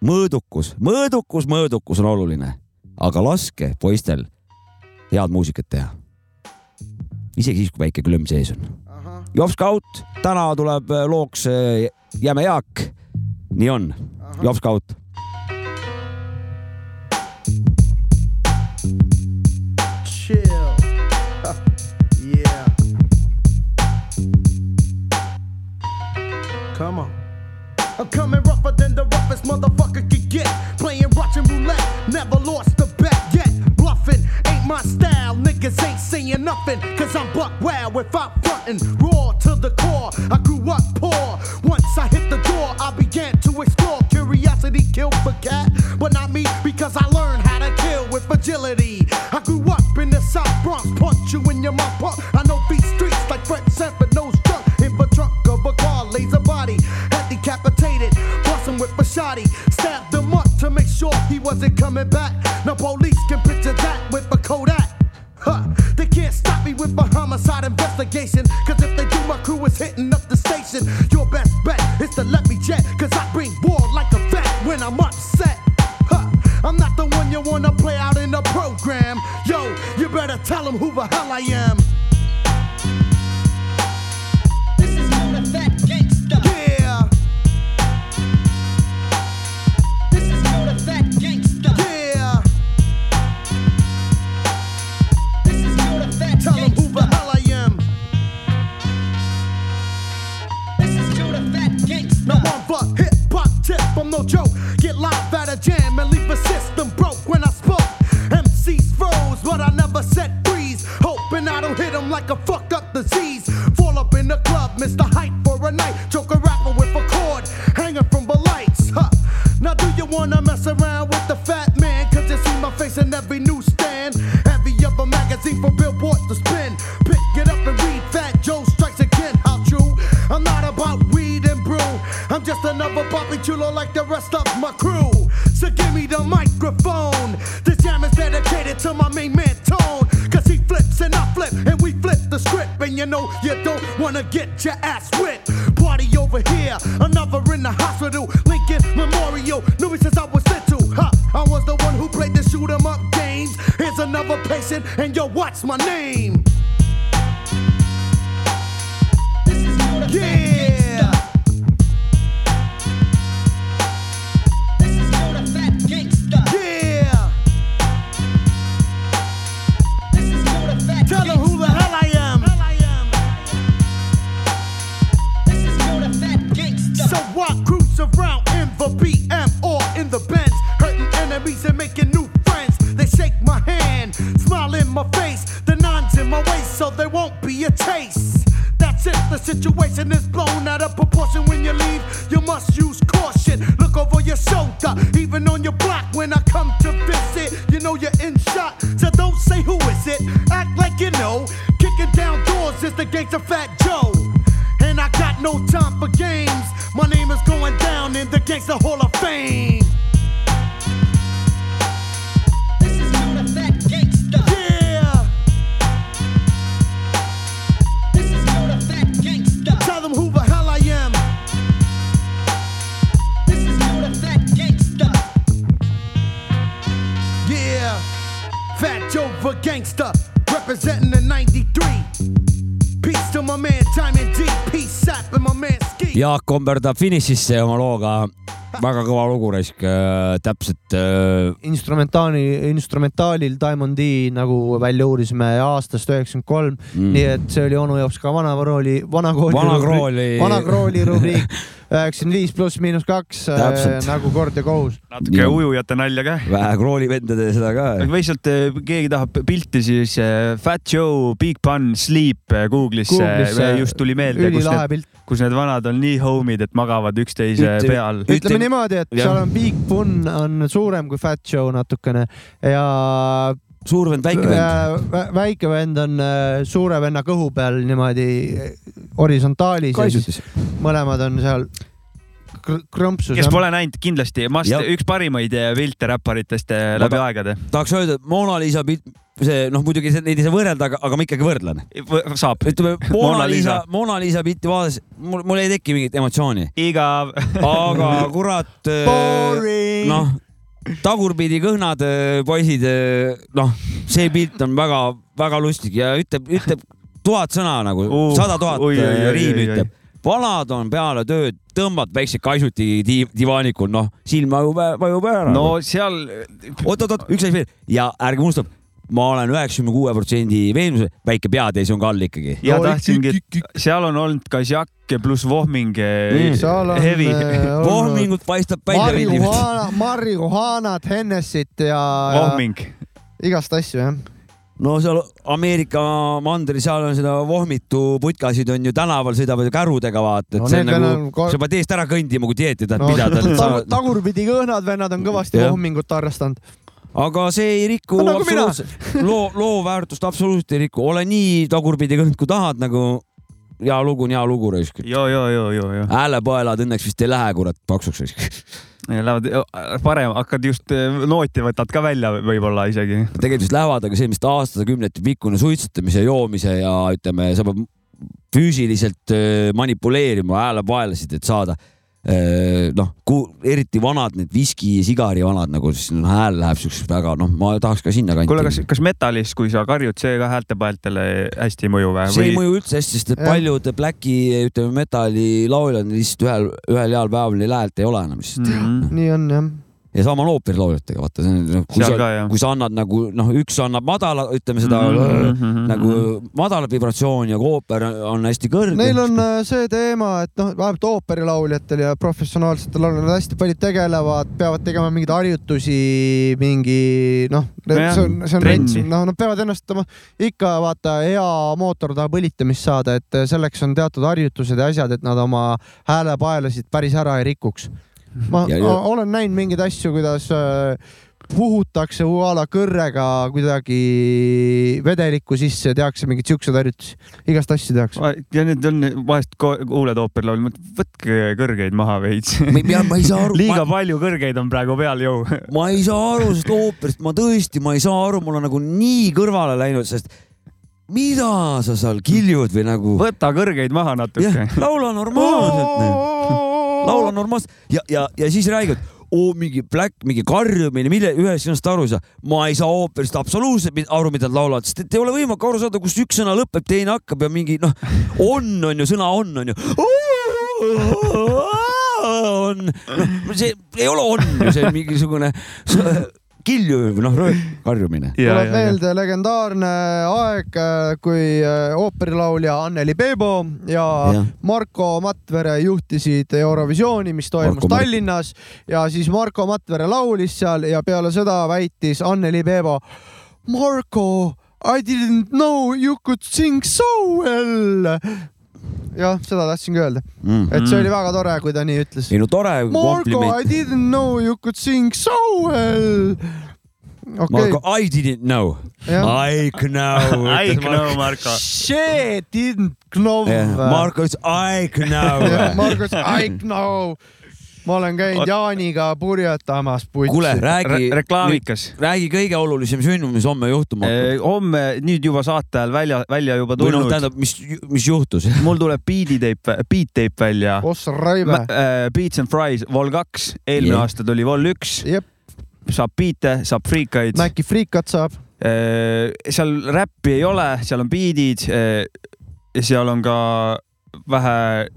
mõõdukus, mõõdukus, mõõdukus on oluline, aga laske poistel head muusikat teha. isegi siis, kui väike klõmm sees on. Jops Kaut, täna tuleb äh, looks äh, Jäme Jaak. nii on, Jops Come on. I'm coming rougher than the roughest motherfucker could get. Playing Russian roulette, never lost a bet yet. Bluffing ain't my style, niggas ain't saying nothing. Cause I'm buck wild without frontin', raw to the core. I grew up poor. Once I hit the door, I began to explore. Curiosity killed the cat, but not me because I learned how to kill with agility. I grew up in the South Bronx, punch you in your mouth. I know a shotty, stabbed him up to make sure he wasn't coming back. Now police can picture that with a Kodak. Huh. They can't stop me with a homicide investigation. Cause if they do, my crew is hitting up the station. Your best bet is to let me jet. Cause I bring war like a vet when I'm upset. Huh. I'm not the one you wanna play out in the program. Yo, you better tell them who the hell I am. Jaak komberdab finišisse oma looga. väga kõva lugu raisk, täpselt äh, instrumentaali, instrumentaalil Diamond D nagu välja uurisime aastast üheksakümmend kolm Mm. nii et see oli onu jaoks ka vanakooli, vanakooli, Vanakooli- vanakooli rubriik [laughs] üheksakümmend viis pluss miinus kaks äh, nagu kord ja kohus. natuke Nii. ujujate nalja ka. vähe kroolivendade seda ka. või sealt eh, keegi tahab pilti, siis eh, Fat Joe, Big Pun, Sleep Google'isse Google'isse. just tuli meelde, kus ülilahe need, pilt. kus need vanad on nii homid, et magavad üksteise Ütle- peal. ütleme niimoodi, et Jah. seal on Big Pun on suurem kui Fat Joe natukene ja suur vend, väike vend. vend. väike vend on äh, suure venna kõhu peal niimoodi äh, horisontaalis kaisutis. mõlemad on seal kr- krõmpsus. kes pole näinud, kindlasti must üks parimaid eh, pilte räpparitest eh, läbi aegade. tahaks öelda, et Mona Lisa pilt, see noh, muidugi neid ei saa võrrelda, aga, aga ma ikkagi võrdlen. saab. ütleme, Mona Lisa. Mona Lisa pilti vaadates mul, mul ei teki mingit emotsiooni, igav. aga kurat, noh, tagurpidi kõhnad äh, poisid, noh, see pilt on väga-väga lustig ja ütleb, ütleb tuhat sõna nagu Uh, sada tuhat äh, riimi ütleb. vanad on peale tööd, tõmbad väikse kaisuti di divaanikul, noh, silm vajub, vajub ära. no seal, oot-oot-oot, üks asi veel ja ärge unustage, ma olen üheksakümne kuue protsendi veendumusel, väike peatäis on ka all ikkagi. ja No tahtsingi seal on olnud ka Jack pluss Vohming Mm. heavy. äh, Vohmingut paistab välja. marihuana, marihuanat, Hennessit ja, Vohming. igast asju jah. no seal Ameerika mandri, seal on seda vohmitu putkasid on ju tänaval sõidavad ju kärudega vaata, et No see on nagu on ko-, sa pead eest ära kõndima, kui dieeti tahad no, pidada. [laughs] tag- tagurpidi kõhnad vennad on kõvasti vohmingut harrastanud. Aga see ei riku No nagu loo, loo väärtust absoluutselt ei riku, ole nii tagurpidi kõnd, kui tahad nagu. hea lugu on hea lugu raisk. jo, jo, jo, jo, jo. häälepaelad õnneks vist ei lähe kurat paksuks raisk. Lähevad parem, hakkad just eh, nooti võtad ka välja võib-olla isegi. tegelikult vist lähevad, aga see, mis ta aastakümnete pikkune suitsetamise, joomise ja ütleme, sa pead füüsiliselt öö, manipuleerima häälepaelasid, et saada noh, eriti vanad need viski ja sigari vanad nagu, siis no, hääl läheb siukseks väga noh, ma tahaks ka sinna kanti. kuule, kas, kas metalis, kui sa karjud, see ka häältepaeltele hästi ei mõju või? see ei mõju üldse hästi, sest et paljud Blacki, ütleme metalilauljad lihtsalt ühel, ühel heal päeval neil häält ei ole enam lihtsalt mm. -hmm. nii on jah. Ja sama on ooperilauljatega, vaata, see on noh, kui Seal sa kui sa annad nagu noh, üks annab madala, ütleme seda mm -hmm. nagu mhm. madalat vibratsiooni ja ooper on hästi kõrge. Neil on äh, see teema, et noh, vähemalt ooperilauljatel ja professionaalsetel lauljatel hästi paljud tegelevad, peavad tegema mingeid harjutusi, mingi noh, see on, see on rents, noh, nad peavad ennast oma, ikka vaata, hea mootor tahab õlitamist saada, et selleks on teatud harjutused ja asjad, et nad oma häälepaelasid päris ära ei rikuks. Ma Ja- ja, olen näinud mingeid asju, kuidas äh, puhutakse a la kõrrega kuidagi vedelikku sisse, tehakse mingeid siukseid harjutusi, igast asju tehakse. ja nüüd on vahest kuuled ooperlaulu, võtke kõrgeid maha veits. ma ei pea, ma ei saa aru, [laughs] liiga ma, palju kõrgeid on praegu peal ju. [laughs] ma ei saa aru sellest ooperist, ma tõesti, ma ei saa aru, mul on nagu nii kõrvale läinud, sest mida sa seal kiljud või nagu. võta kõrgeid maha natuke laula normaalselt, laula normaalselt ja, ja, ja siis räägid, oo mingi black, mingi karjumine, mille ühest sõnast aru ei saa. ma ei saa ooperist absoluutselt aru, mida nad laulavad, sest et ei ole võimalik aru saada, kus üks sõna lõpeb, teine hakkab ja mingi noh, on on ju, sõna on on ju. on, noh, see ei ole on ju, see on mingisugune kilju või noh, karjumine. tuleb meelde legendaarne aeg, kui äh, ooperilaulja Anneli Peebo ja, ja Marko Matvere juhtisid Eurovisiooni, mis toimus Marko Tallinnas ja siis Marko Matvere laulis seal ja peale seda väitis Anneli Peebo. Marko, I didn't know you could sing so well. jah, seda tahtsingi öelda Mm. et see oli väga tore, kui ta nii ütles. ei no tore Marko, I kompliment. didn't know you could sing so well. okei Marko, I didn't know. I know. [laughs] I know, Marko. She didn't know. Marko ütles I know. Marko ütles I know. [laughs] ma olen käinud Jaaniga purjetamas putsi. kuule, räägi Re-, reklaamikas. räägi kõige olulisem sündmus, mis homme juhtuma hakkab. homme nüüd juba saate ajal välja, välja juba või noh, tulnud. tähendab, mis, mis juhtus? [laughs] mul tuleb beatiteip, beat tape välja. ossa raive. Beats and Fries Vol kaks, eelmine Jah. aasta tuli Vol üks. jep, saab biite, saab friikaid. Maci friikat saab. seal räppi ei ole, seal on beat'id. seal on ka vähe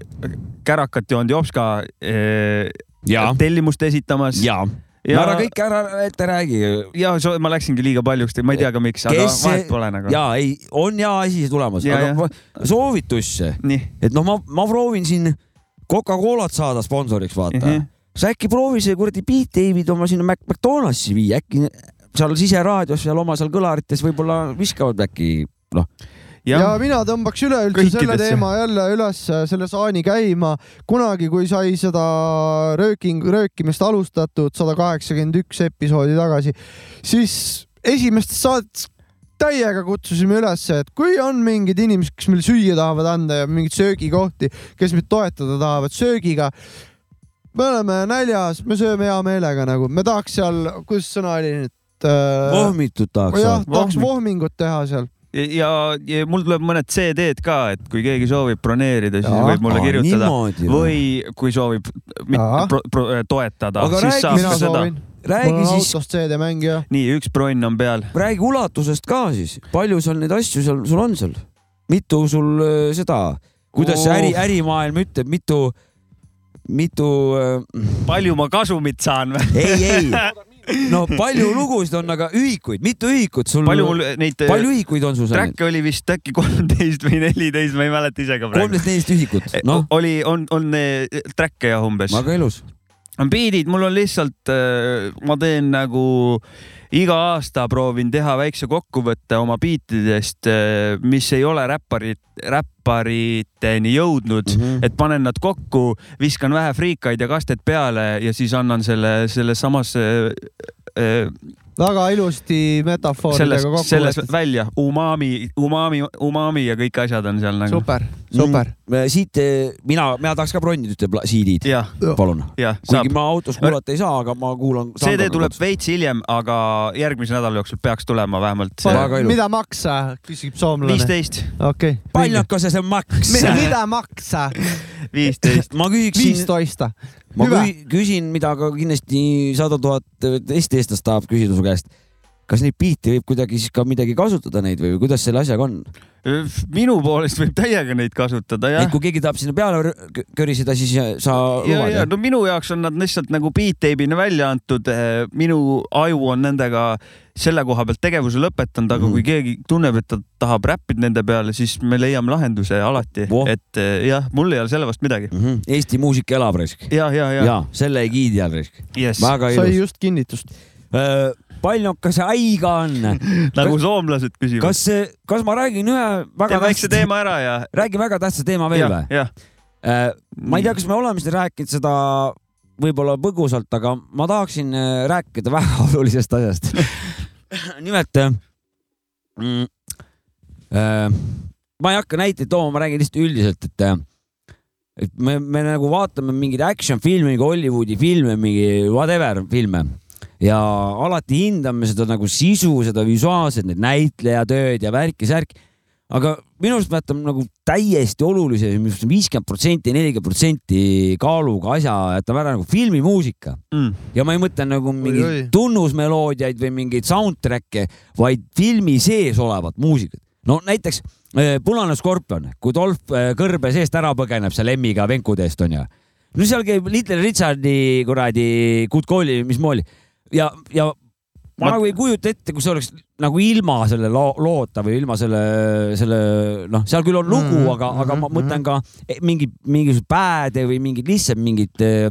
kärakat joonud Jopska eh, tellimust esitamas. jaa. ära kõik ära ette räägi. ja so- ma läksingi liiga paljuks, ma ei tea ka miks, aga see- vahet pole nagu. ja ei, on hea asi tulemas, Ja, aga ja. soovitus, et noh, ma, ma proovin siin Coca-Colat saada sponsoriks, vaata mm. -hmm. sa äkki proovi see kuradi Beat David oma sinna Mac McDonaldsi viia, äkki seal siseraadios seal oma seal kõlarites võib-olla viskavad äkki noh. Ja, ja mina tõmbaks üleüldse selle teema jälle üles, selle saani käima. kunagi, kui sai seda rööking, röökimist alustatud sada kaheksakümmend üks episoodi tagasi, siis esimestes saadetes täiega kutsusime üles, et kui on mingid inimesed, kes meile süüa tahavad anda ja mingeid söögikohti, kes meid toetada tahavad söögiga. me oleme näljas, me sööme hea meelega nagu, me tahaks seal, kuidas sõna oli nüüd äh,? vohmitut tahaks jah, tahaks vohmingut teha seal. Ja, ja mul tuleb mõned CD-d ka, et kui keegi soovib broneerida, siis Jaa. võib mulle kirjutada niimoodi või? kui soovib pro, pro, toetada, Aga siis räägi- saab ka seda. soovin. mul räägi on siis, autost CD-mängija. nii, üks bronn on peal. räägi ulatusest ka siis, palju seal neid asju seal sul on seal? mitu sul äh, seda, kuidas see äri, Oh. ärimaailm ütleb, mitu, mitu äh,, palju ma kasumit saan või? ei, ei, [laughs] no palju lugusid on, aga ühikuid, mitu ühikut sul, palju mul neid palju ühikuid on sul seal? track'e oli vist äkki kolmteist või neliteist, ma ei mäleta ise ka praegu. kolmteist, neliteist ühikut, noh, oli, on, on eh, track'e jah umbes. väga ilus. beat'id, mul on lihtsalt, ma teen nagu iga aasta proovin teha väikse kokkuvõtte oma beatidest, mis ei ole räpparid, räppariteni jõudnud mm. -hmm. et panen nad kokku, viskan vähe friikaid ja kastet peale ja siis annan selle, selle samasse äh, väga ilusti metafooridega selles, kokku selles võetud. välja umami, umami, umami ja kõik asjad on seal nagu. super, super. Mm, siit eh, mina, mina tahaks ka bronnida ühte pla- CD-d, palun. kuigi. ma autos kuulata ei saa, aga ma kuulan. CD tuleb veits hiljem, aga järgmise nädala jooksul peaks tulema vähemalt see mida maksa, küsib soomlane. viisteist, okei. paljonka see maks? mida maksa? viisteist. ma küsiksin, viisteist. ma küsin, mida ka kindlasti sada tuhat teist eestlast tahab küsida su käest. Kas neid biite võib kuidagi siis ka midagi kasutada neid või kuidas selle asjaga on? minu poolest võib täiega neid kasutada jah et. kui keegi tahab sinna peale köriseda, siis sa ja, luvad ja no minu jaoks on nad lihtsalt nagu beat tape'ina välja antud. minu aju on nendega selle koha pealt tegevuse lõpetanud, aga Mhm. kui keegi tunneb, et ta tahab räppida nende peale, siis me leiame lahenduse alati Voh., et eh, jah, mul ei ole selle vastu midagi. Mhm. Eesti muusika elab raisk. ja, ja, ja, ja selle egiidi all raisk. Yes. sai ilus. just kinnitust. Paljonka see aiga on? [laughs] nagu soomlased küsivad. kas, kas ma räägin ühe väga tee väikse teema ära ja. räägin väga tähtsa teema veel või?, jah. ma ei tea, kas me oleme siin rääkinud seda võib-olla põgusalt, aga ma tahaksin äh, rääkida [laughs] väga olulisest asjast. [laughs] nimelt äh, mm,. Äh, ma ei hakka näiteid tooma, ma räägin lihtsalt üldiselt, et äh, et me, me nagu vaatame mingeid action filme, Hollywoodi filme, mingi whatever filme ja alati hindame seda nagu sisu, seda visuaalset, need näitlejatööd ja värki-särki. aga minu arust jätame nagu täiesti olulise, viiskümmend protsenti, nelikümmend protsenti kaaluga asja jätame ära nagu filmimuusika mm.. ja ma ei mõtle nagu mingeid tunnusmeloodiaid või mingeid soundtrack'e, vaid filmi sees olevat muusikat. no näiteks äh, Punane skorpion, kui Dolph äh, kõrbe seest ära põgeneb seal Emmiga venkude eest onju. no seal käib Little Richardi kuradi Good Call'i, mismoodi ja, ja ma nagu ei kujuta ette, kui see oleks nagu ilma selle loo, loota või ilma selle, selle noh, seal küll on lugu mm, -hmm, aga, aga ma mhm, mõtlen ka eh, mingit, mingisuguseid pääde või mingit lihtsalt mingit äh,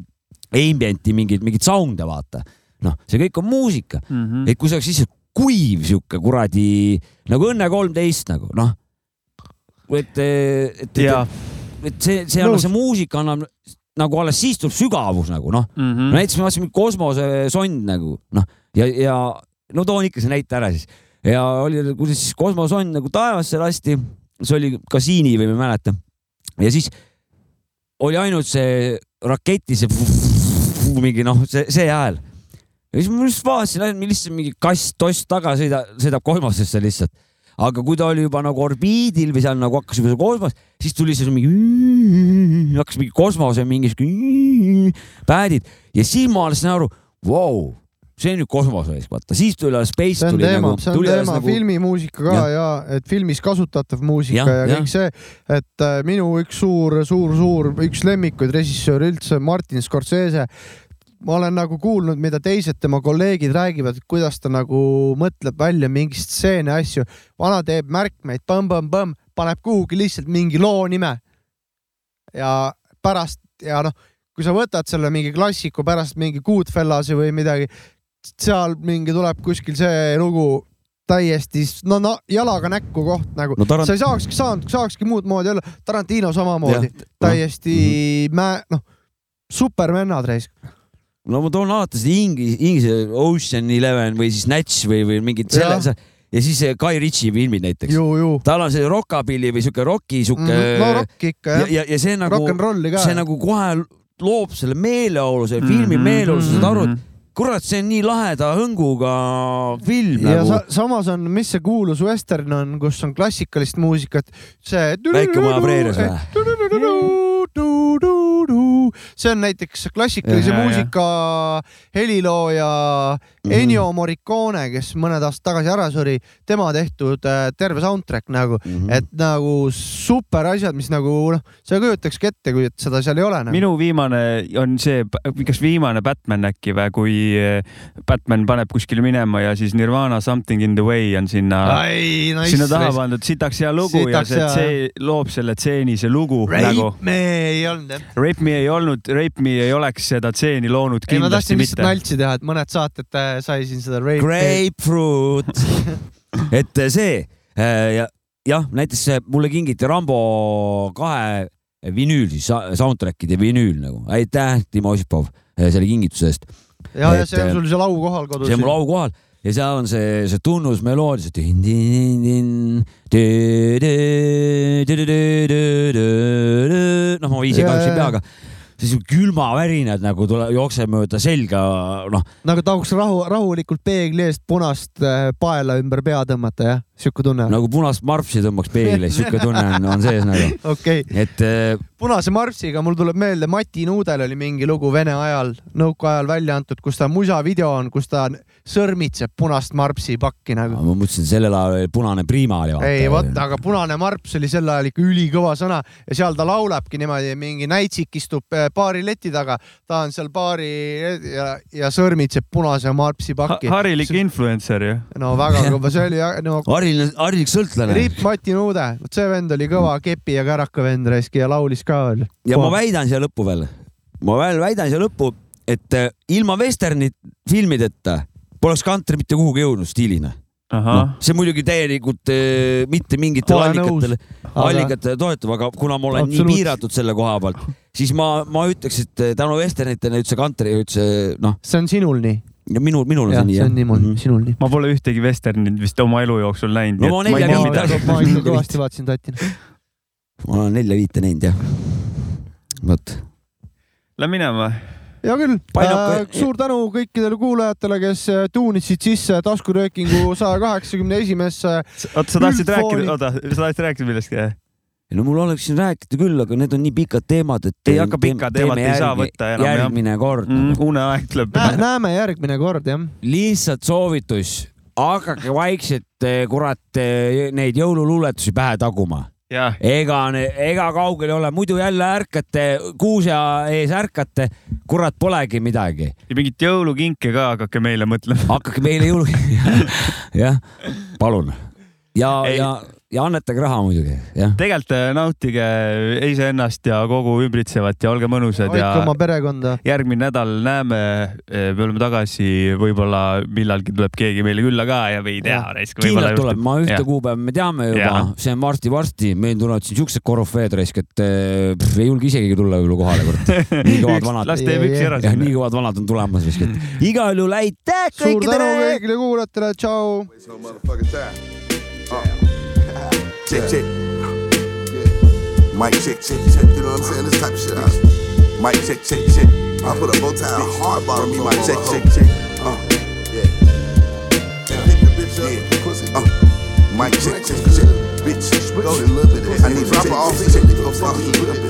ambient'i, mingit, mingit sound'e vaata. noh, see kõik on muusika Mm -hmm. et kui see oleks lihtsalt kuiv sihuke kuradi nagu Õnne kolmteist nagu noh. et, et, et, Jaa. et see, see annab, see muusika annab nagu alles siis tuleb sügavus nagu noh Mm -hmm. näiteks ma vaatasin kosmosesond nagu noh ja, ja no toon ikka see näite ära siis ja oli, kuidas siis kosmosesond nagu taevasse lasti, see oli kasiini või ma ei mäleta. ja siis oli ainult see raketi see mingi noh, see, see hääl. ja siis ma just vaatasin, lihtsalt mingi kass-toss taga sõida, sõidab kosmosesse lihtsalt. Aga kui ta oli juba nagu orbiidil või seal nagu hakkas juba kosmos, siis tuli see mingi, hakkas mingi kosmose mingi sihuke päädid ja siis ma alles sain aru, vau, see on nüüd kosmose, vaata, siis tuli alles Space see on teema nagu, see on teema nagu filmimuusika ka ja. ja et filmis kasutatav muusika ja, ja jah. kõik see, et minu üks suur, suur, suur, üks lemmikuid režissööre üldse, Martin Scorsese. Ma olen nagu kuulnud, mida teised tema kolleegid räägivad, kuidas ta nagu mõtleb välja mingi stseene, asju. vana teeb märkmeid, põmm-põmm-põmm, paneb kuhugi lihtsalt mingi loo nime. ja pärast ja noh, kui sa võtad selle mingi klassiku pärast mingi Goodfellasi või midagi, seal mingi tuleb kuskil see lugu täiesti no, no jalaga näkku koht nagu No no, Tarant- sa ei saakski saanud, saakski muud moodi olla. Tarantino samamoodi täiesti Mhm. mä-, noh, supervennad raisk. No ma toon alati seda inglise, inglise Ocean Eleven või siis Snatch või, või mingid selle, ja siis see Guy Ritchie filmid näiteks. tal on see rockabilly või sihuke rocki sihuke Mhm. no rock ikka ja, jah, ja, ja see nagu, see nagu kohe loob selle meeleolu, selle filmi Mhm, meeleolu, sa saad aru, mhm. et kurat, see on nii laheda hõnguga film ja nagu sa,. samas on, mis see kuulus western on, kus on klassikalist muusikat, see. Väike-Maja preerias või? See on näiteks klassikalise jah, muusika helilooja Mhm. Ennio Morricone, kes mõned aastad tagasi ära suri, tema tehtud äh, terve soundtrack nagu, Mhm. et nagu super asjad, mis nagu noh, sa ei kujutakski ette, kui et seda seal ei ole nagu.. minu viimane on see, kas viimane Batman äkki või, kui eh, Batman paneb kuskile minema ja siis Nirvana Something in the way on sinna, ai, nice. sinna taha pandud, sitaks hea lugu ja Sitaks see hea, tsee- loob selle tseeni, see lugu Rape nagu. me ei olnud jah. Rape Me ei olnud, Rape Me ei oleks seda tseeni loonud ei, ma kindlasti tahtsin lihtsalt mitte. naltsi teha, et mõned saated äh, sai siin seda rape. Grapefruit, [laughs] et see äh, ja jah, näiteks see mulle kingiti Rambo kahe vinüül siis soundtrack'ide vinüül nagu, aitäh, Timo Osipov äh, selle kingituse eest. ja, ja see on äh, sul seal au kohal kodus. see on mul au kohal ja seal on see, see tunnusmeloodia, see. noh, ma Ja, kahjuks ei pea, aga siis külmavärinad nagu tule, jookseb mööda selga, noh, nagu tahuks rahu, rahulikult peegli eest punast äh, paela ümber pea tõmmata, jah? Sihuke tunne on? nagu punast marpsi tõmbaks peegli, sihuke tunne on, on sees nagu. [laughs] okei okay., et äh, punase marpsiga mul tuleb meelde, Mati Nuudel oli mingi lugu Vene ajal, nõukaajal välja antud, kus ta musavideo on, kus ta sõrmitseb punast marpsi pakki nagu. ma mõtlesin, sellel ajal oli punane Prima oli. ei vot, aga punane marps oli sel ajal ikka ülikõva sõna ja seal ta laulabki niimoodi, mingi näitsik istub äh, baari leti taga, ta on seal baari ja, ja sõrmitseb punase marpsi pakki. harilik influencer ju. no väga kõva, see oli no harilik, harilik sõltlane. Riip Mati Nuude, vot see vend oli kõva kepi ja käraka vend raisk ja laulis ka veel. ja ma väidan siia lõppu veel, ma veel väidan siia lõppu, et äh, ilma vesterni filmideta poleks kantri mitte kuhugi jõudnud stiilina. No, see muidugi täielikult äh, mitte mingitel Olen allikatele, Aga- allikatele toetub, aga kuna ma olen Absoluutselt. nii piiratud selle koha pealt, siis ma, ma ütleks, et äh, tänu vesternitele üldse kantri üldse noh, see on sinul nii. minul, minul on see nii see on nii mul, Mhm. sinul nii. ma pole ühtegi vesternit vist oma elu jooksul näinud. No ma nelja ei tea viimane- midagi. ma ikka kõvasti vaatasin tatina. ma olen [laughs] nelja-viite näinud jah. vot, Lähme minema. hea küll äh,, suur tänu kõikidele kuulajatele, kes äh, tuunisid sisse taskuröökingu saja kaheksakümne esimesse. oota, sa tahtsid rääkida, oota, sa tahtsid rääkida millestki? No mul oleks siin rääkida küll, aga need on nii pikad teemad, et ei hakka pikka teemat ei saa võtta enam jah. järgmine kord mm,. uneaeg tuleb. näeme järgmine kord jah. lihtsalt soovitus, hakake vaikselt eh, kurat eh, neid jõululuuletusi pähe taguma. jah, ega, ega kaugel ei ole, muidu jälle ärkate, kuuse ees ärkate, kurat polegi midagi. ja mingit jõulukinke ka hakake meile mõtlema. hakake meile jõulu, [laughs] jah, palun. ja, ja, ja annetage raha muidugi, jah. tegelikult äh, nautige iseennast ja kogu ümbritsevat ja olge mõnusad ja hoidke oma perekonda. järgmine nädal näeme, me oleme tagasi, võib-olla millalgi tuleb keegi meile külla ka ja või ei tea. kindlalt tuleb, ma ühte kuupäeva me teame juba see on varsti-varsti, meil tulevad siin siuksed korüfeed raisk, et pff, ei julge isegi tulla võib-olla kohale, kurat. [laughs] nii kõvad vanad. las teeb üksi ära jah, nii kõvad vanad on tulemas raisk, et [laughs] igal juhul aitäh suur tänu kõikidele. kõigile kuulajatele, tšau. Check, check. Yeah. Mic check, check, check. You know what I'm saying? This type of shit. Huh? Mic check, check, check. I put a bow tie, a hard bottom. Me, mic check, check, check. Uh, yeah. And pick the bitch up. Yeah. Uh, mic check, check, check. Bitch, go. I need to drop her off. Check, go fuck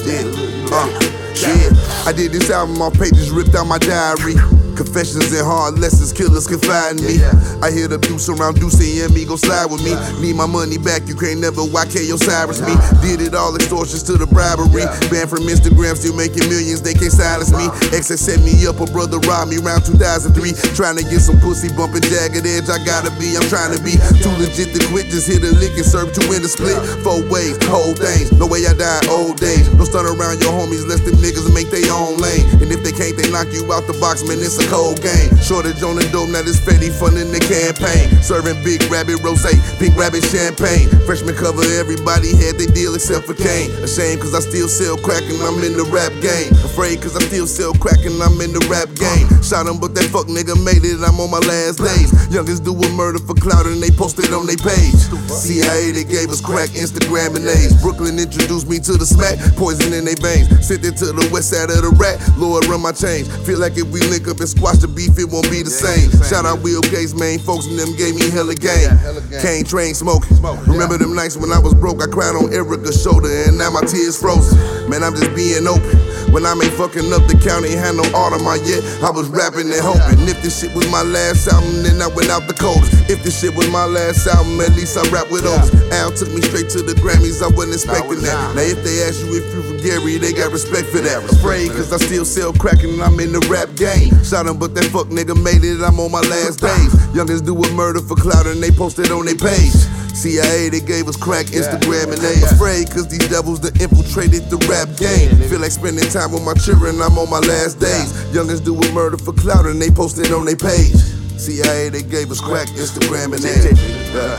Yeah. Uh, yeah. I did this album off pages ripped out my diary. Confessions and hard lessons, killers confide in me. I hear the deuce around Deuce and me, go slide with me. Need my money back, you can't never YK Osiris me. Did it all extortions to the bribery. Banned from Instagram, still making millions, they can't silence me. Exes set me up, a brother robbed me around 2003. Trying to get some pussy bumping jagged edge, I gotta be, I'm trying to be too legit to quit. Just hit a lick and serve two in the split. Four ways, whole things. No way I die old days. Don't stun around your homies, let them niggas make their own lane. And if they can't, they knock you out the box, man, it's a cold game. Shortage on the dope, now this Fetty funding the campaign. Serving big rabbit rose, pink rabbit champagne. Freshman cover, everybody had their deal except for Kane. Ashamed cause I still sell crack and I'm in the rap game. Afraid cause I still sell crack and I'm in the rap game. Shot him, but that fuck nigga made it, I'm on my last days. Youngest do a murder for clout and they posted on their page. CIA, they gave us crack, Instagram and A's. Brooklyn introduced me to the smack, poison in their veins. Sent it to the west side of the rat, Lord run my chains. Feel like if we link up and squash the beef, it won't be the same. Shout out Will Gates, main folks and them gave me hella game. Cane train smoking. Remember them nights when I was broke, I cried on Erica's shoulder and now my tears frozen. Man, I'm just being open. When I ain't fucking up the county, had no art on my yet. I was rapping and hoping. If this shit was my last album, then I went out the coldest. If this shit was my last album, at least I rap with others. Al took me straight to the Grammys, I wasn't expecting that. Now if they ask you if you from Gary, they got respect for that. Afraid cause I still sell crack and I'm in the rap game. Shot him, but that fuck nigga made it, I'm on my last days. Youngest do a murder for clout and they posted on their page. CIA, they gave us crack, Instagram, and they afraid cause these devils that infiltrated the rap game. Feel like spending time with my children, I'm on my last days. Youngest do a murder for clout and they posted it on their page. CIA, they gave us crack, Instagram, and they. Yeah.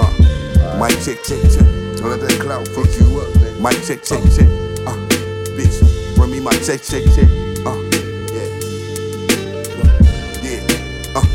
Uh, mic check, check, check. Don't let that clout fuck you up, man. Mic check, check, check. Uh, bitch, bring me my check, check, check. Uh, yeah. Yeah. Uh,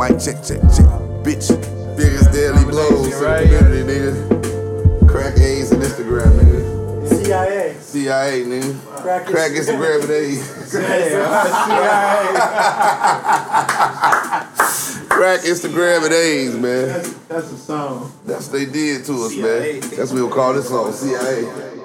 mic check, check, check. Bitch, biggest daily blows to the community, nigga. Crack A's and Instagram, nigga. CIA. CIA, nigga. Crack Crack Instagram. And A's. [laughs] Crack Instagram and A's, man. That's a song. That's what they did to us, man. That's what we'll call this song, CIA.